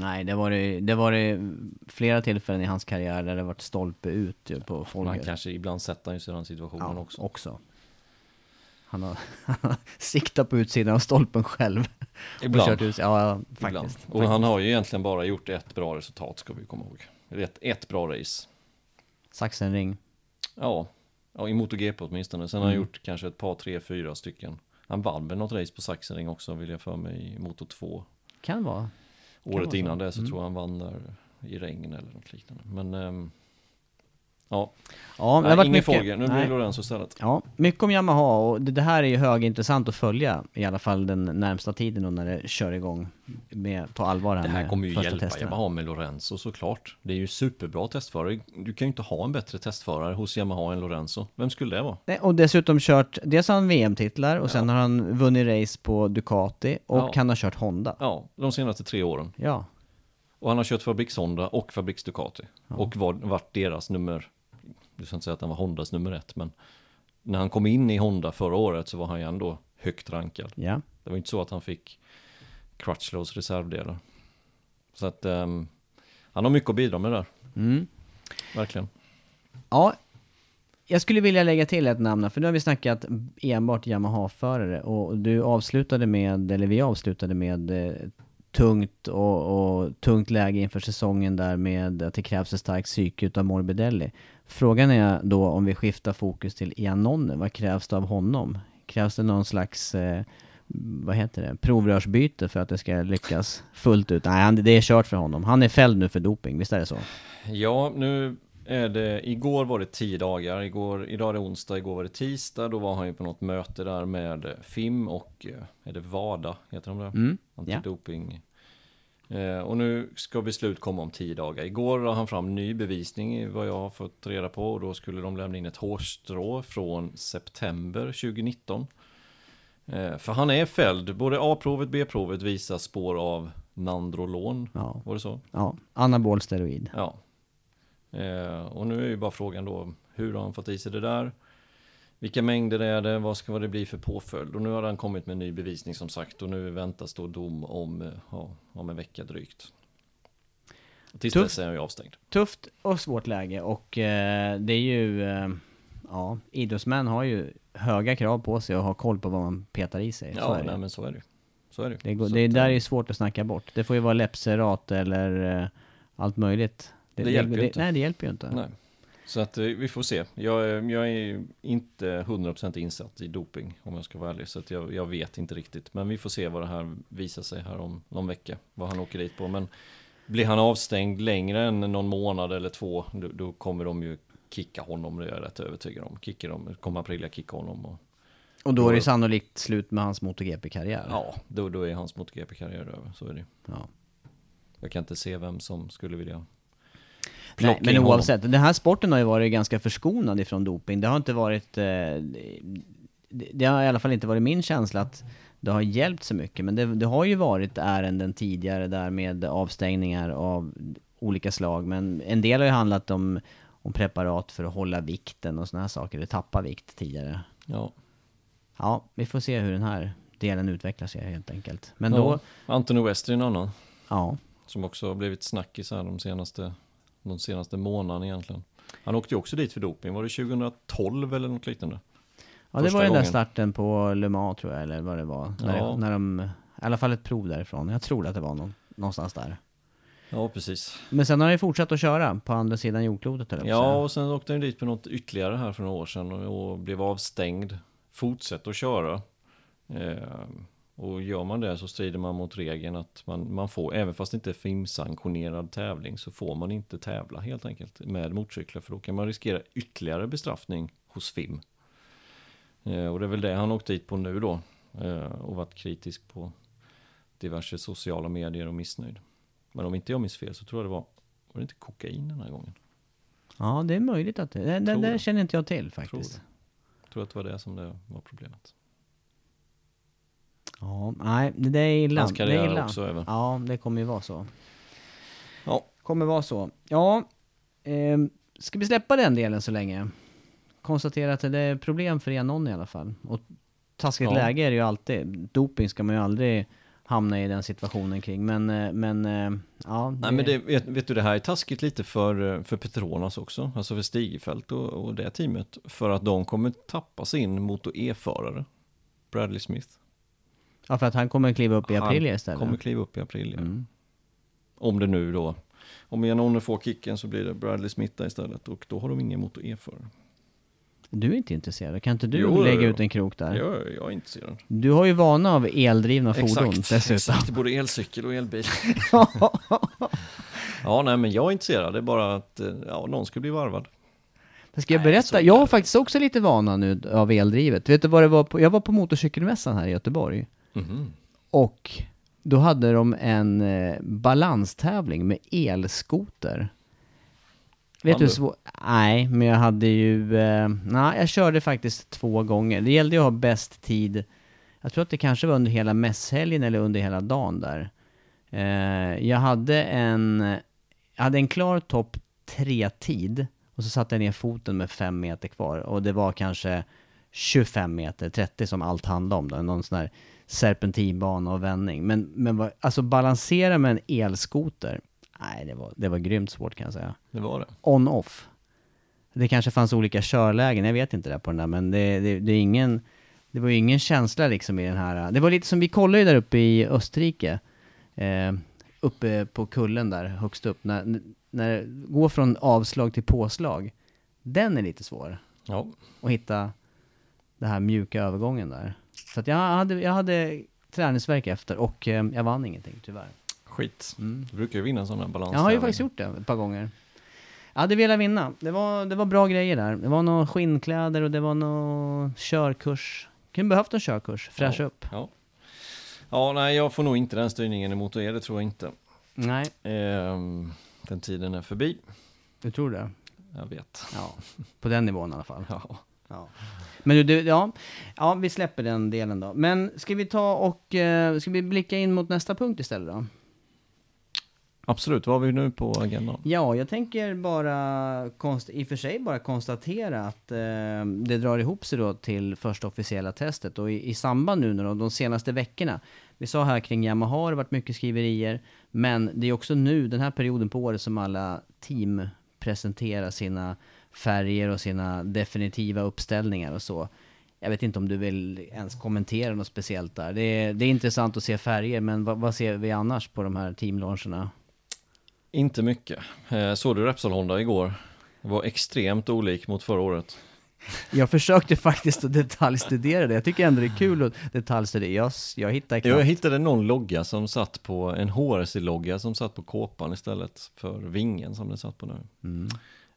Nej, det var det, det var det flera tillfällen i hans karriär där det varit stolpe ut ju på Man Folger. kanske ibland sätter han sig i den situationen ja, också. också. Han har, han har siktat på utsidan av stolpen själv. Och Ibland. kört ut, ja, ja, Ibland. faktiskt. Och han har ju egentligen bara gjort ett bra resultat ska vi komma ihåg. Ett, ett bra race. Sachsenring. Ja, ja i MotoGP åtminstone. Sen har Mm. han gjort kanske ett par, tre, fyra stycken. Han vann väl något race på Sachsenring också vill jag för mig i Moto 2. Kan vara. Året innan det så Mm. tror jag han vann där i regn eller något liknande. Men Ja, Ja, det har Nej, ingen mycket. Folger, nu blir Nej. det Lorenzo istället. Ja, mycket om Yamaha och det, här är ju högintressant att följa i alla fall den närmsta tiden då när det kör igång med, på allvar här Det här kommer ju hjälpa testerna. Yamaha med Lorenzo såklart. Det är ju superbra testförare. Du kan ju inte ha en bättre testförare hos Yamaha än Lorenzo. Vem skulle det vara? Nej, Och dessutom kört, dels har han VM-titlar och sen har han vunnit race på Ducati och Ja. han har kört Honda. Ja, de senaste tre åren. Ja, Och han har kört fabriks-Honda och fabriks-Ducati. Och var, varit deras nummer, du ska inte säga att han var Hondas nummer ett, men när han kom in i Honda förra året så var han ju ändå högt rankad. ja. Det var inte så att han fick Crutchlows reservdelar. Så att ehm, han har mycket att bidra med där. Mm. Verkligen. Ja, jag skulle vilja lägga till ett namn för nu har vi snackat enbart Yamaha-förare och du avslutade med, eller vi avslutade med eh, tungt och, och tungt läge inför säsongen där med att det krävs ett starkt psyke utav Morbidelli. Frågan är då om vi skiftar fokus till Iannone, vad krävs det av honom? Krävs det någon slags, eh, vad heter det, provrörsbyte för att det ska lyckas fullt ut? Nej, det är kört för honom. Han är fälld nu för doping, visst är det så? Ja, nu är det, igår var det tio dagar, igår, idag är det onsdag, igår var det tisdag, då var han ju på något möte där med FIM och, eh, är det VADA, heter de det? Mm. Antidoping. Eh, och nu ska beslut komma om tio dagar. Igår la han fram ny bevisning vad jag har fått reda på och då skulle de lämna in ett hårstrå från september 2019. Eh, för han är fälld, både A-provet och B-provet visar spår av Nandrolon, Ja. var det så? Ja, anabol steroid. Ja. Eh, och nu är ju bara frågan då, hur har han fått i sig det där? Vilka mängder är det? Vad ska vad det bli för påföljd? Och nu har han kommit med ny bevisning som sagt och nu väntas då dom om, eh, ja, om en vecka drygt. Tills Tufft. dess är han ju avstängd. Tufft och svårt läge och eh, det är ju, eh, ja, idrottsmän har ju höga krav på sig och har koll på vad man petar i sig. Ja, det. nej, men så är det Så är det Det, går, det att, där är svårt att snacka bort. Det får ju vara läppserat eller eh, allt möjligt. Det hjälper ju inte. Nej, det hjälper ju inte. Nej. Så att eh, vi får se. Jag, är- jag är inte 100% insatt i doping om jag ska vara ärlig. Så att jag, jag vet inte riktigt. Men vi får se vad det här visar sig här om någon vecka. Vad han åker dit på. Men blir han avstängd längre än någon månad eller två. Då, då kommer de ju kicka honom. Det är jag rätt övertygad om. Kickar de, kommer Aprilia kicka honom. Och, Och då är det sannolikt slut med hans MotoGP-karriär. ja, då, då är hans MotoGP-karriär över. Så är det. Ja. Jag kan inte se vem som skulle vilja Nej, men in honom. oavsett, den här sporten har ju varit ganska förskonad ifrån doping. Det har inte varit, eh, det, har i alla fall inte varit min känsla att det har hjälpt så mycket. Men det, det har ju varit ärenden tidigare där med avstängningar av olika slag. Men en del har ju handlat om, om preparat för att hålla vikten och sådana här saker. Det tappar vikt tidigare. Ja. Ja, vi får se hur den här delen utvecklar sig helt enkelt. Men då, ja. Anthony West är en annan. ja. Som också har blivit snackis här de senaste, de senaste månaderna egentligen. Han åkte ju också dit för doping, var det 2012 eller något liknande? Ja, det Första var den där starten på Le Mans tror jag, eller vad det var. När, det, när de, i alla fall ett prov därifrån. Jag tror att det var någon, någonstans där. Ja, precis. Men sen har han ju fortsatt att köra på andra sidan jordklotet eller Ja, och sen åkte han dit på något ytterligare här för några år sedan och, och blev avstängd. Fortsätter att köra. Eh, och gör man det så strider man mot regeln att man, man får, även fast det inte är filmsanktionerad tävling, så får man inte tävla helt enkelt med motorcyklar. För då kan man riskera ytterligare bestraffning hos FIM. Eh, och det är väl det han åkt dit på nu då. Eh, och varit kritisk på diverse sociala medier och missnöjd. Men om inte jag minns fel så tror jag det var, var det inte kokain den här gången? Ja, det är möjligt att det... Det, det, Tror det känner inte jag till Tror faktiskt. Jag tror att det var det som det var problemet. Ja, nej, det, det är illa. Hans det är karriär illa. också även. Ja, det kommer ju vara så. Ja, Kommer vara så. Ja, eh, ska vi släppa den delen så länge? Konstatera att det är problem för Enon i alla fall. Och taskigt Ja. läge är det ju alltid. Doping ska man ju aldrig hamna i den situationen kring. Men, eh, men eh, ja. nej men det, vet, vet du det här är taskigt lite för, eh, för Petronas också, alltså för Stigefelt och, och det teamet. För att de kommer tappa sin Moto E-förare, Bradley Smith. Ja, för att han kommer kliva upp i april Han istället. kommer kliva upp i april, ja. Mm. Om det nu då, om Janone får kicken så blir det Bradley Smith där istället och då har de ingen Moto E-förare. Du är inte intresserad? Kan inte du Jo, lägga jo. ut en krok där? Jag, jag är intresserad. Du har ju vana av eldrivna fordon dessutom. exakt, både elcykel och elbil. ja, nej men jag är intresserad, det är bara att eh, ja, någon ska bli varvad. Ska jag berätta? Jag har faktiskt också lite vana nu av eldrivet. Vet du vad det var på? Jag var på motorcykelmässan här i Göteborg. Mhm. Och då hade de en eh, balanstävling med elskoter. Vet du hur svårt? Nej, men jag hade ju... Eh, nej, jag körde faktiskt två gånger. Det gällde ju att ha bäst tid. Jag tror att det kanske var under hela mässhelgen eller under hela dagen där. Eh, jag hade en... Jag hade en klar topp tre-tid. Och så satte jag ner foten med fem meter kvar. Och det var kanske 25 meter, 30 som allt handlade om då. Någon sån här serpentinbana och vändning. Men, men alltså balansera med en elskoter. Nej, det var, det var grymt svårt kan jag säga. Det var det. On-off. Det kanske fanns olika körlägen, jag vet inte det på den där, men det, det, det är ingen... Det var ju ingen känsla liksom i den här... Det var lite som, vi kollade ju där uppe i Österrike. Eh, uppe på kullen där, högst upp. När, när det går från avslag till påslag. Den är lite svår Ja, och hitta den här mjuka övergången där. Så att jag hade, jag hade träningsverk efter och eh, jag vann ingenting tyvärr. skit. Mm. Du brukar ju vinna sådana balans. Jag har ju faktiskt gjort det ett par gånger. Jag hade velat vinna. Det var, det var bra grejer där. Det var några skinnkläder och det var någon körkurs. Kunde behövt en körkurs, fräscha Ja. upp. Ja. ja, nej jag får nog inte den styrningen emot er, det tror jag inte. Nej, Ehm, den tiden är förbi. du tror det? Jag vet. Ja, på den nivån i alla fall. Ja. Ja. Men du, ja. ja, vi släpper den delen då. Men ska vi ta och, eh, ska vi blicka in mot nästa punkt istället då? Absolut, vad har vi nu på agendan? Ja, jag tänker bara, konst, i och för sig bara konstatera att eh, det drar ihop sig då till första officiella testet och i, i samband nu då, de senaste veckorna, vi sa här kring Yamaha har det varit mycket skriverier, men det är också nu, den här perioden på året som alla team presenterar sina färger och sina definitiva uppställningar och så. Jag vet inte om du vill ens kommentera något speciellt där. Det är, det är intressant att se färger, men vad, vad ser vi annars på de här teamlauncherna? Inte mycket. Eh, såg du Repsol Honda igår? Det var extremt olik mot förra året. Jag försökte faktiskt att detaljstudera det. Jag tycker ändå det är kul att detaljstudera. Jag, jag hittar Jag hittade någon logga som satt på, en HRC-logga som satt på kåpan istället för vingen som den satt på nu. Mm.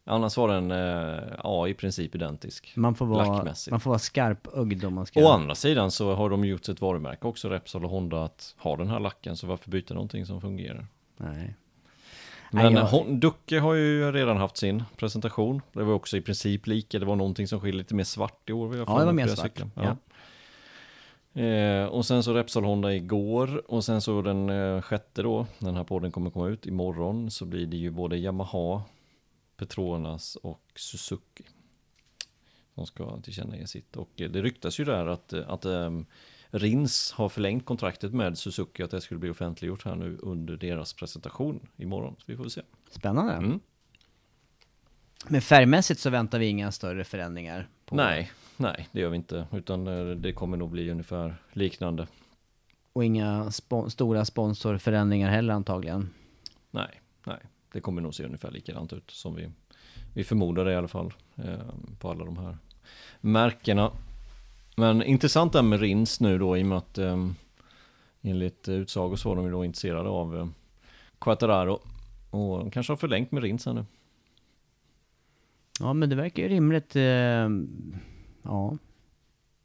Annars var den, eh, ja i princip identisk. Man får vara, Lackmässigt. man får vara skarpögd om man ska... Å andra sidan så har de gjort ett varumärke också, Repsol och Honda, att ha den här lacken, så varför byta någonting som fungerar? Nej. Men jag- Hon- Ducke har ju redan haft sin presentation. Det var också i princip lika, det var någonting som skiljer lite mer svart i år. Ja, det var mer svart. cykeln. Ja. Eh, och sen så Repsol Honda igår och sen så den eh, sjätte då, den här podden kommer komma ut imorgon, så blir det ju både Yamaha, Petronas och Suzuki. Som ska tillkännage sitt. Och eh, det ryktas ju där att, eh, att ehm, Rins har förlängt kontraktet med Suzuki, att det skulle bli offentliggjort här nu under deras presentation imorgon. Så vi får se. Spännande. Mm. Men färgmässigt så väntar vi inga större förändringar. På, Nej, nej, det gör vi inte. Utan eh, det kommer nog bli ungefär liknande. Och inga spo- stora sponsorförändringar heller antagligen. Nej, nej, det kommer nog se ungefär likadant ut som vi, vi förmodade i alla fall eh, på alla de här märkena. Men intressant det här med Rins nu då i och med att eh, enligt utsago så var de ju då intresserade av eh, Quattararo och de kanske har förlängt med Rins här nu. Ja, men det verkar ju rimligt. Eh, ja.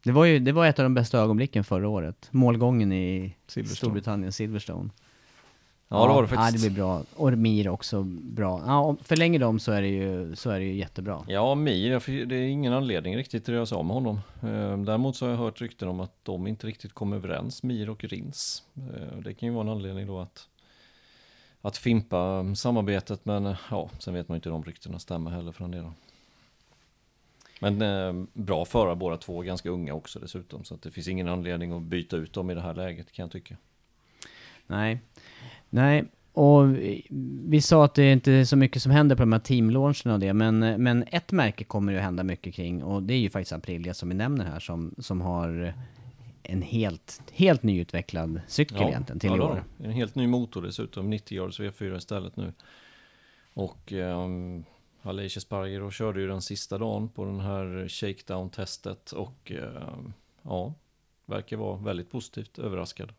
Det var ju det var ett av de bästa ögonblicken förra året. Målgången i Silverstone. Storbritannien, Silverstone. Ja, det var det faktiskt. Ja, det blir bra. Och Mir också bra. Ja, förlänger de så är det ju, så är det ju jättebra. Ja, Mir, det är ingen anledning riktigt att göra sig av med honom. Eh, Däremot så har jag hört rykten om att de inte riktigt kommer överens, Mir och Rins. Eh, Det kan ju vara en anledning då att, att fimpa samarbetet, men eh, ja, sen vet man ju inte om ryktena stämmer heller för den delen. Men eh, bra förare båda två, ganska unga också dessutom, så att det finns ingen anledning att byta ut dem i det här läget kan jag tycka. Nej. Nej, och vi, sa att det inte är så mycket som händer på de här teamlauncherna och det, men, men ett märke kommer att hända mycket kring och det är ju faktiskt Aprilia som vi nämner här som, som har en helt, helt nyutvecklad cykel egentligen till ja, i år. En helt ny motor dessutom, 90 yards V4 istället nu. Och um, Alicia Sparger körde ju den sista dagen på den här shakedown-testet och ehm, ja, verkar vara väldigt positivt överraskad.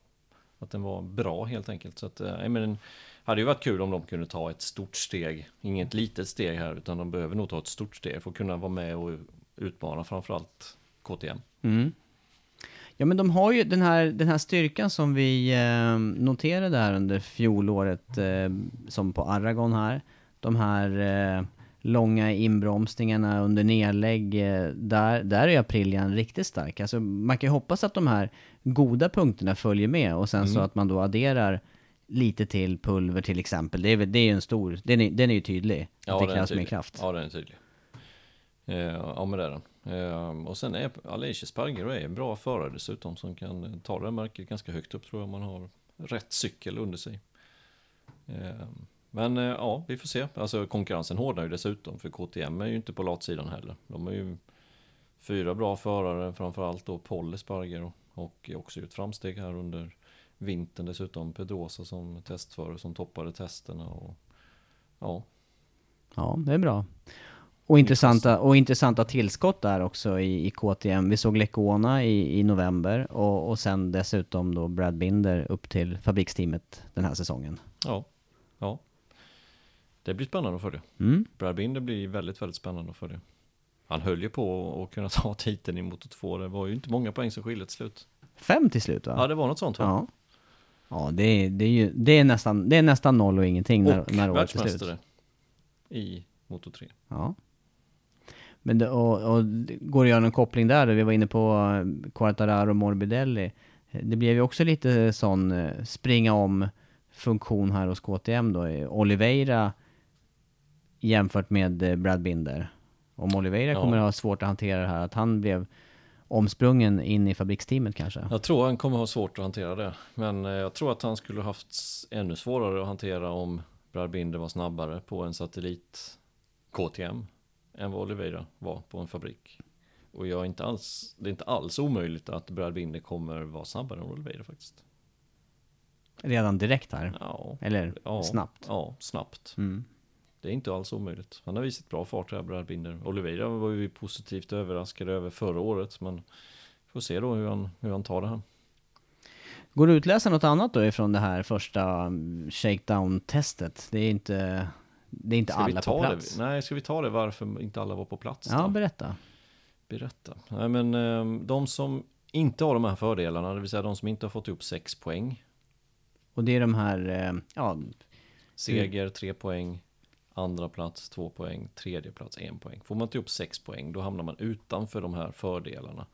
Att den var bra helt enkelt. Så att, eh, jag menar, hade ju varit kul om de kunde ta ett stort steg. Inget litet steg här, utan de behöver nog ta ett stort steg för att kunna vara med och utmana framförallt KTM. Mm. Ja men de har ju den här, den här styrkan som vi eh, noterade här under fjolåret, eh, som på Aragon här. De här eh, långa inbromsningarna under nedlägg, eh, där, där är Aprilian riktigt stark. Alltså man kan ju hoppas att de här goda punkterna följer med och sen så Mm. att man då adderar lite till pulver till exempel. Det är, det är en stor, den är, den är ju tydlig. att det krävs mer kraft. Ja, den är tydlig. Eh, ja, men det är den. Eh, och sen är Alicia Spargero är en bra förare dessutom som kan ta det märket ganska högt upp tror jag man har rätt cykel under sig. Eh, men ja, vi får se. Alltså konkurrensen hårdnar ju dessutom för KTM är ju inte på latsidan heller. De är ju fyra bra förare, framförallt då Paul Spargero och också gjort framsteg här under vintern dessutom. Pedrosa som testförare som toppade testerna och ja, Ja, det är bra. Och intressanta, och intressanta tillskott där också i, i KTM. Vi såg Lecona i, i november och, och sen dessutom då Brad Binder upp till fabriksteamet den här säsongen. Ja, ja. Det blir spännande att följa. Mm. Brad Binder blir väldigt, väldigt spännande att följa. Han höll ju på att kunna ta titeln i Moto 2. Det var ju inte många poäng som skilde till slut. Fem till slut va? Ja, det var något sånt va? Ja. Ja, det är, det är ju det är nästan, det är nästan noll och ingenting när, Och när året är slut. världsmästare i Moto 3. Ja. Men det, och, och det går att göra en koppling där, vi var inne på eh, Quartararo och Morbidelli. Det blev ju också lite sån eh, springa om funktion här hos KTM då. Oliveira jämfört med eh, Brad Binder. Om Oliveira Ja. kommer att ha svårt att hantera det här, att han blev omsprungen in i fabriksteamet kanske. Jag tror han kommer ha svårt att hantera det. Men eh, jag tror att han skulle haft ännu svårare att hantera om Brad Binder var snabbare på en satellit KTM än vad Oliveira var på en fabrik. Och jag är inte alls, det är inte alls omöjligt att Brad Binder kommer vara snabbare än Oliveira faktiskt. Redan direkt här. Ja, Eller ja, snabbt. Ja, snabbt. Mm. Det är inte alls omöjligt. Han har visat bra fart här, Brad Binder. Oliveira var vi positivt överraskade över förra året, men vi får se då hur han, hur han tar det här. Går det att utläsa något annat då ifrån det här första mm, shakedown-testet? Det är inte, det är inte Ska alla på plats. Det? Nej, ska vi ta det varför inte alla var på plats? Ja, då? berätta. Berätta. Nej, men ehm, de som inte har de här fördelarna, det vill säga de som inte har fått upp sex poäng. Och det är de här, eh, ja, Seger, tre poäng. Andra plats, två poäng. Tredje plats, en poäng. Får man inte upp sex poäng, då hamnar man utanför de här fördelarna.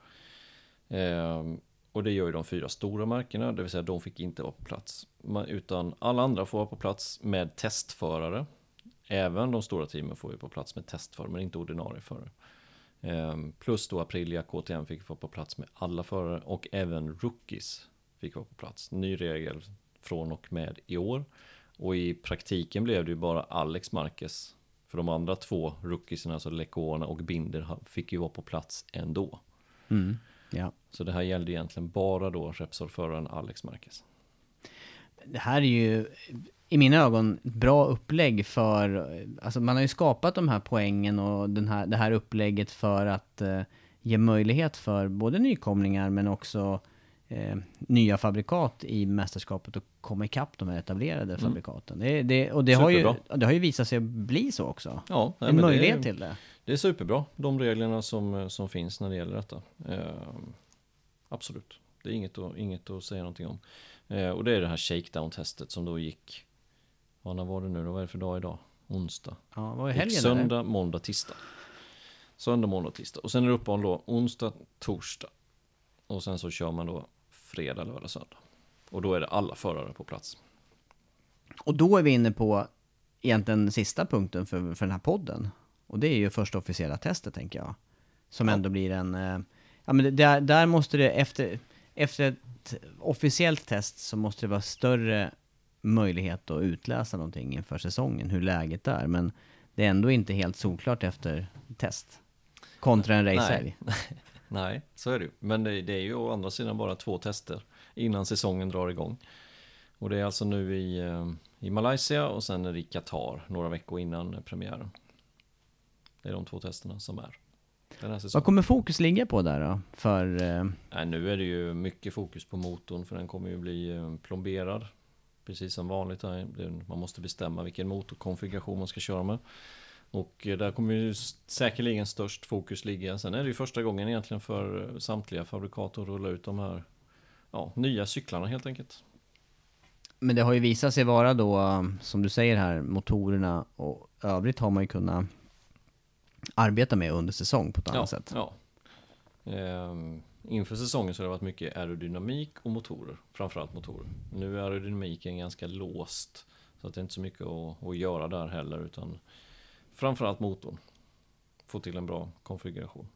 Ehm, och det gör ju de fyra stora märkena, det vill säga de fick inte vara på plats. Man, utan alla andra får vara på plats med testförare. Även de stora teamen får ju på plats med testförare, men inte ordinarie förare. Ehm, plus då Aprilia KTM fick vara på plats med alla förare och även rookies fick vara på plats. Ny regel från och med i år. Och i praktiken blev det ju bara Alex Marquez. För de andra två rookiesarna, alltså Lecona och Binder, fick ju vara på plats ändå. mm, ja. Så det här gällde egentligen bara då Repsol-föraren Alex Marquez. Det här är ju i mina ögon ett bra upplägg för, alltså man har ju skapat de här poängen och den här, det här upplägget för att eh, ge möjlighet för både nykomlingar men också eh, nya fabrikat i mästerskapet att komma ikapp de här etablerade fabrikaten. Det, det, och det har, ju, det har ju visat sig bli så också. Ja, nej, en möjlighet är- till det. Det är superbra, de reglerna som, som finns när det gäller detta. Ehm, absolut, det är inget att, inget att säga någonting om. Eh, och det är det här shakedown-testet som då gick, vad när var det nu då, vad är det för dag idag? Onsdag. Ja, vad är Gick helgen söndag, eller? måndag, tisdag. Söndag, måndag, tisdag. Och sen är det uppehåll då onsdag, torsdag. Och sen så kör man då fredag, lördag, söndag. Och då är det alla förare på plats. Och då är vi inne på egentligen sista punkten för, för den här podden. Och det är ju första officiella testet tänker jag. Som Ja. ändå blir en... eh, Ja men där, där måste det efter, efter ett officiellt test så måste det vara större möjlighet att utläsa någonting inför säsongen, hur läget är. Men det är ändå inte helt solklart efter test. Kontra en racehelg. Nej, så är det ju. Men det, det är ju å andra sidan bara två tester innan säsongen drar igång. Och det är alltså nu i, eh, i Malaysia och sen är det i Qatar några veckor innan premiären. Det är de två testerna som är. Vad kommer fokus ligga på där då? För... Eh, Nej, nu är det ju mycket fokus på motorn för den kommer ju bli eh, plomberad. Precis som vanligt. Man måste bestämma vilken motorkonfiguration man ska köra med. Och eh, där kommer ju säkerligen störst fokus ligga. Sen är det ju första gången egentligen för eh, samtliga fabrikator att rulla ut de här ja, nya cyklarna helt enkelt. men det har ju visat sig vara då, som du säger här, motorerna och övrigt har man ju kunnat arbeta med under säsong på ett annat ja, sätt. Ja. Ehm, inför säsongen så har det varit mycket aerodynamik och motorer. Framförallt motorer. Nu är aerodynamiken ganska låst. Så att det är inte så mycket att, att göra där heller. Utan framförallt motorn. Få till en bra konfiguration.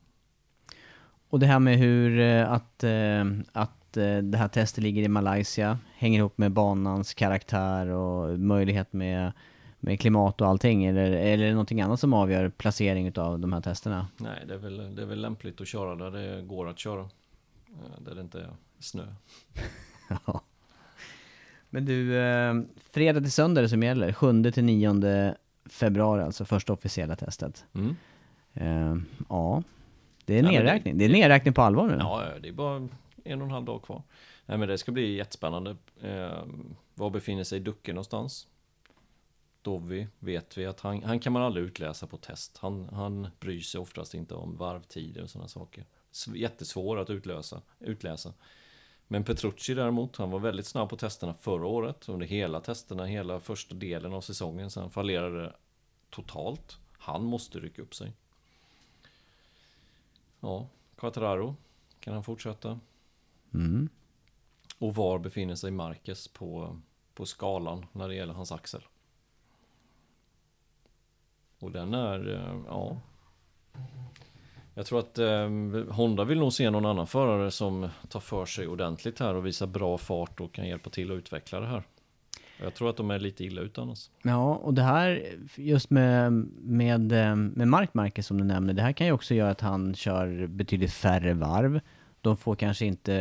Och det här med hur eh, att, eh, att eh, det här testet ligger i Malaysia hänger ihop med banans karaktär och möjlighet med, med klimat och allting? Eller, eller är det någonting annat som avgör placering av de här testerna? Nej, det är, väl, det är väl lämpligt att köra där det går att köra. Där det inte är snö. Men du, fredag till söndag är det som gäller. 7 till 9 februari alltså, första officiella testet. Mm. Eh, ja, det är Ja, men det- nedräkning. Det är nedräkning på allvar nu. Ja, det är bara en och en halv dag kvar. Nej, men det ska bli jättespännande. Eh, var befinner sig Ducke någonstans? Dovi vet vi att han, han kan man aldrig utläsa på test. Han, han bryr sig oftast inte om varvtider och sådana saker. Jättesvår att utlösa, utläsa. Men Petrucci däremot, han var väldigt snabb på testerna förra året. Under hela testerna, hela första delen av säsongen. Sen fallerade det totalt. Han måste rycka upp sig. Ja, Quattraro. Kan han fortsätta? Mm. Och var befinner sig Marquez på, på skalan när det gäller hans axel? Och den är, eh, ja. Jag tror att eh, Honda vill nog se någon annan förare som tar för sig ordentligt här och visar bra fart och kan hjälpa till att utveckla det här. Jag tror att de är lite illa ute annars. Ja, och det här just med, med, eh, med Mark Marquez som du nämner, det här kan ju också göra att han kör betydligt färre varv. De får kanske inte,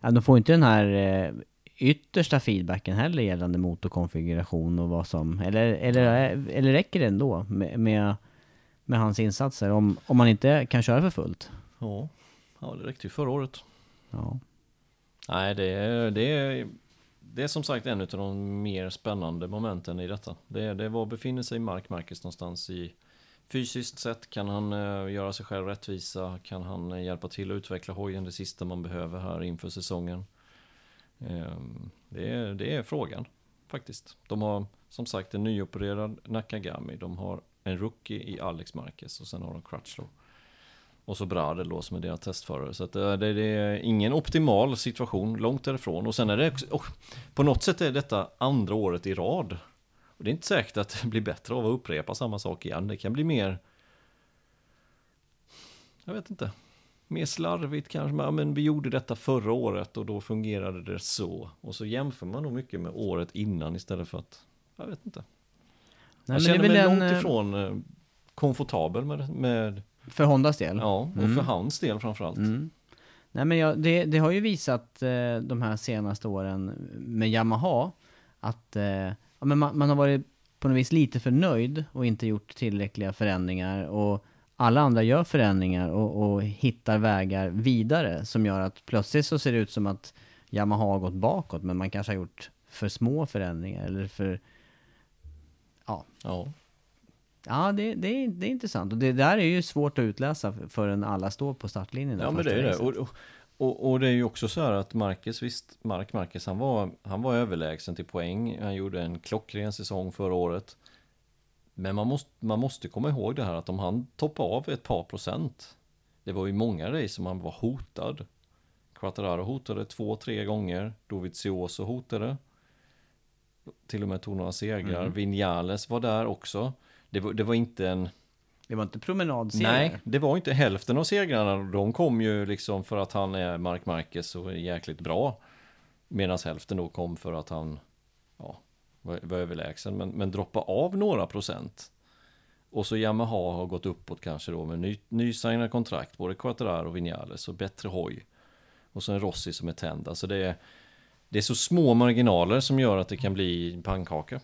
ja, de får inte den här eh, yttersta feedbacken heller gällande motorkonfiguration och vad som, eller, eller, eller räcker det ändå med, med, med hans insatser om, om man inte kan köra för fullt? Ja, ja det räckte ju förra året. Ja. Nej, det är, det är, det är som sagt en av de mer spännande momenten i detta. Det det var befinner sig Mark Marquez någonstans i fysiskt sett? Kan han eh, göra sig själv rättvisa? Kan han eh, hjälpa till att utveckla hojen det sista man behöver här inför säsongen? Ehm, det, är, det är frågan faktiskt. De har som sagt en nyopererad Nakagami. De har en rookie i Alex Marquez och sen har de Crutchlow. Och så Bradel då som är deras testförare. Så att eh, det, det är ingen optimal situation, långt därifrån. Och sen är det oh, på något sätt är detta andra året i rad. Och det är inte säkert att det blir bättre av att upprepa samma sak igen. Det kan bli mer, jag vet inte, mer slarvigt kanske. Men, ja, men vi gjorde detta förra året och då fungerade det så. Och så jämför man nog mycket med året innan istället för att, jag vet inte. Nej, jag känner mig väl långt en, eh, ifrån eh, komfortabel med, med För Hondas del? ja, och Mm. för hans del framförallt. Mm. Nej men jag, det, det har ju visat eh, de här senaste åren med Yamaha att eh, ja, men man, man har varit på något vis lite för nöjd och inte gjort tillräckliga förändringar och alla andra gör förändringar och, och hittar vägar vidare som gör att plötsligt så ser det ut som att Yamaha har gått bakåt men man kanske har gjort för små förändringar eller för Ja. Ja, det, det, är, det är intressant. Och det där är ju svårt att utläsa förrän alla står på startlinjen. Ja men det är det. och, och, och det är ju också så här att Marcus, visst, Mark Marcus han var, han var överlägsen till poäng. Han gjorde en klockren säsong förra året. Men man måste, man måste komma ihåg det här att om han toppar av ett par procent. Det var ju många race som han var hotad. Quattararo hotade två, tre gånger. Dovizioso hotade. Till och med tog några segrar. Mm. Vinales var där också. Det var, det var inte en... Det var inte promenadserier. Nej, det var inte hälften av segrarna. De kom ju liksom för att han är Mark Marquez och är jäkligt bra. Medan hälften då kom för att han ja, var, var överlägsen. Men, men droppa av några procent. Och så Yamaha har gått uppåt kanske då med ny, nysignade kontrakt. Både Quattararo och Vinales och bättre hoj. Och så en Rossi som är tänd. Alltså det är, det är så små marginaler som gör att det kan bli pannkaka.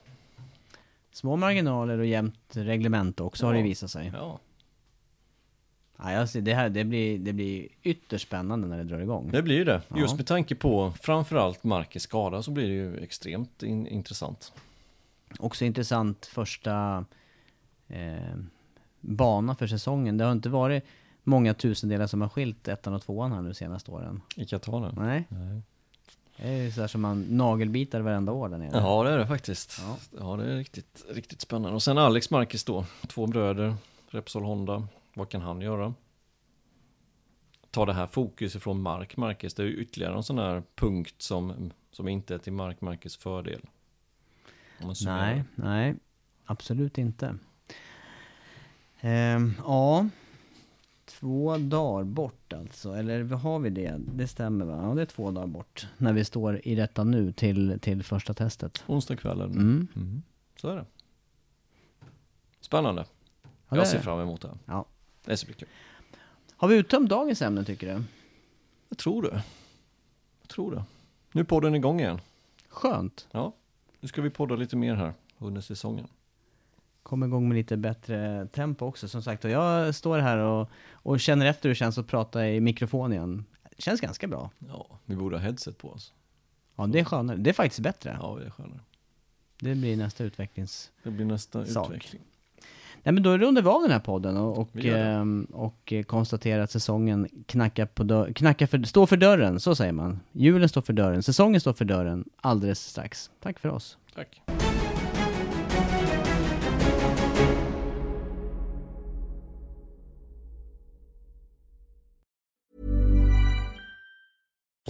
Små marginaler och jämnt reglement också har det Ja. visat sig. Ja. Ja, jag ser, det, här, det, blir, det blir ytterst spännande när det drar igång. Det blir ju det. Ja. Just med tanke på framförallt Marcus skada så blir det ju extremt in, intressant. Också intressant första eh, bana för säsongen. Det har inte varit många tusendelar som har skilt ettan och tvåan här nu de senaste åren. I Kataren. Nej. Nej. Det är ju sådär som man nagelbitar varenda år där nere. Ja det är det faktiskt. Ja. Ja, det är riktigt, riktigt spännande. Och sen Alex Marcus då, två bröder, Repsol Honda. Vad kan han göra? Ta det här fokus ifrån Mark Marcus, det är ju ytterligare en sån här punkt som, som inte är till Mark Marcus fördel. Nej, nej. Absolut inte. Ehm, ja. Två dagar bort alltså, eller har vi det? Det stämmer va? Ja, det är två dagar bort. När vi står i detta nu till, till första testet. Onsdagskvällen. Mm. Mm. Så är det. Spännande. Ja, Jag ser fram emot det. Ja. Det ska bli kul. Har vi uttömt dagens ämne tycker du? Jag tror det. Jag tror det. Nu är podden igång igen. Skönt. Ja, nu ska vi podda lite mer här under säsongen. Kom igång med lite bättre tempo också som sagt. Och jag står här och, och känner efter hur det känns att prata i mikrofon igen. Det känns ganska bra. Ja, vi borde ha headset på oss. Ja, det är skönare. Det är faktiskt bättre. Ja, det är skönare. Det blir nästa utvecklings... Det blir nästa Sak. utveckling. Nej men då rundar vi av den här podden och, och, ehm, och konstaterar att säsongen knackar på dörren, knackar för, står för dörren, så säger man. Julen står för dörren, säsongen står för dörren alldeles strax. Tack för oss. Tack.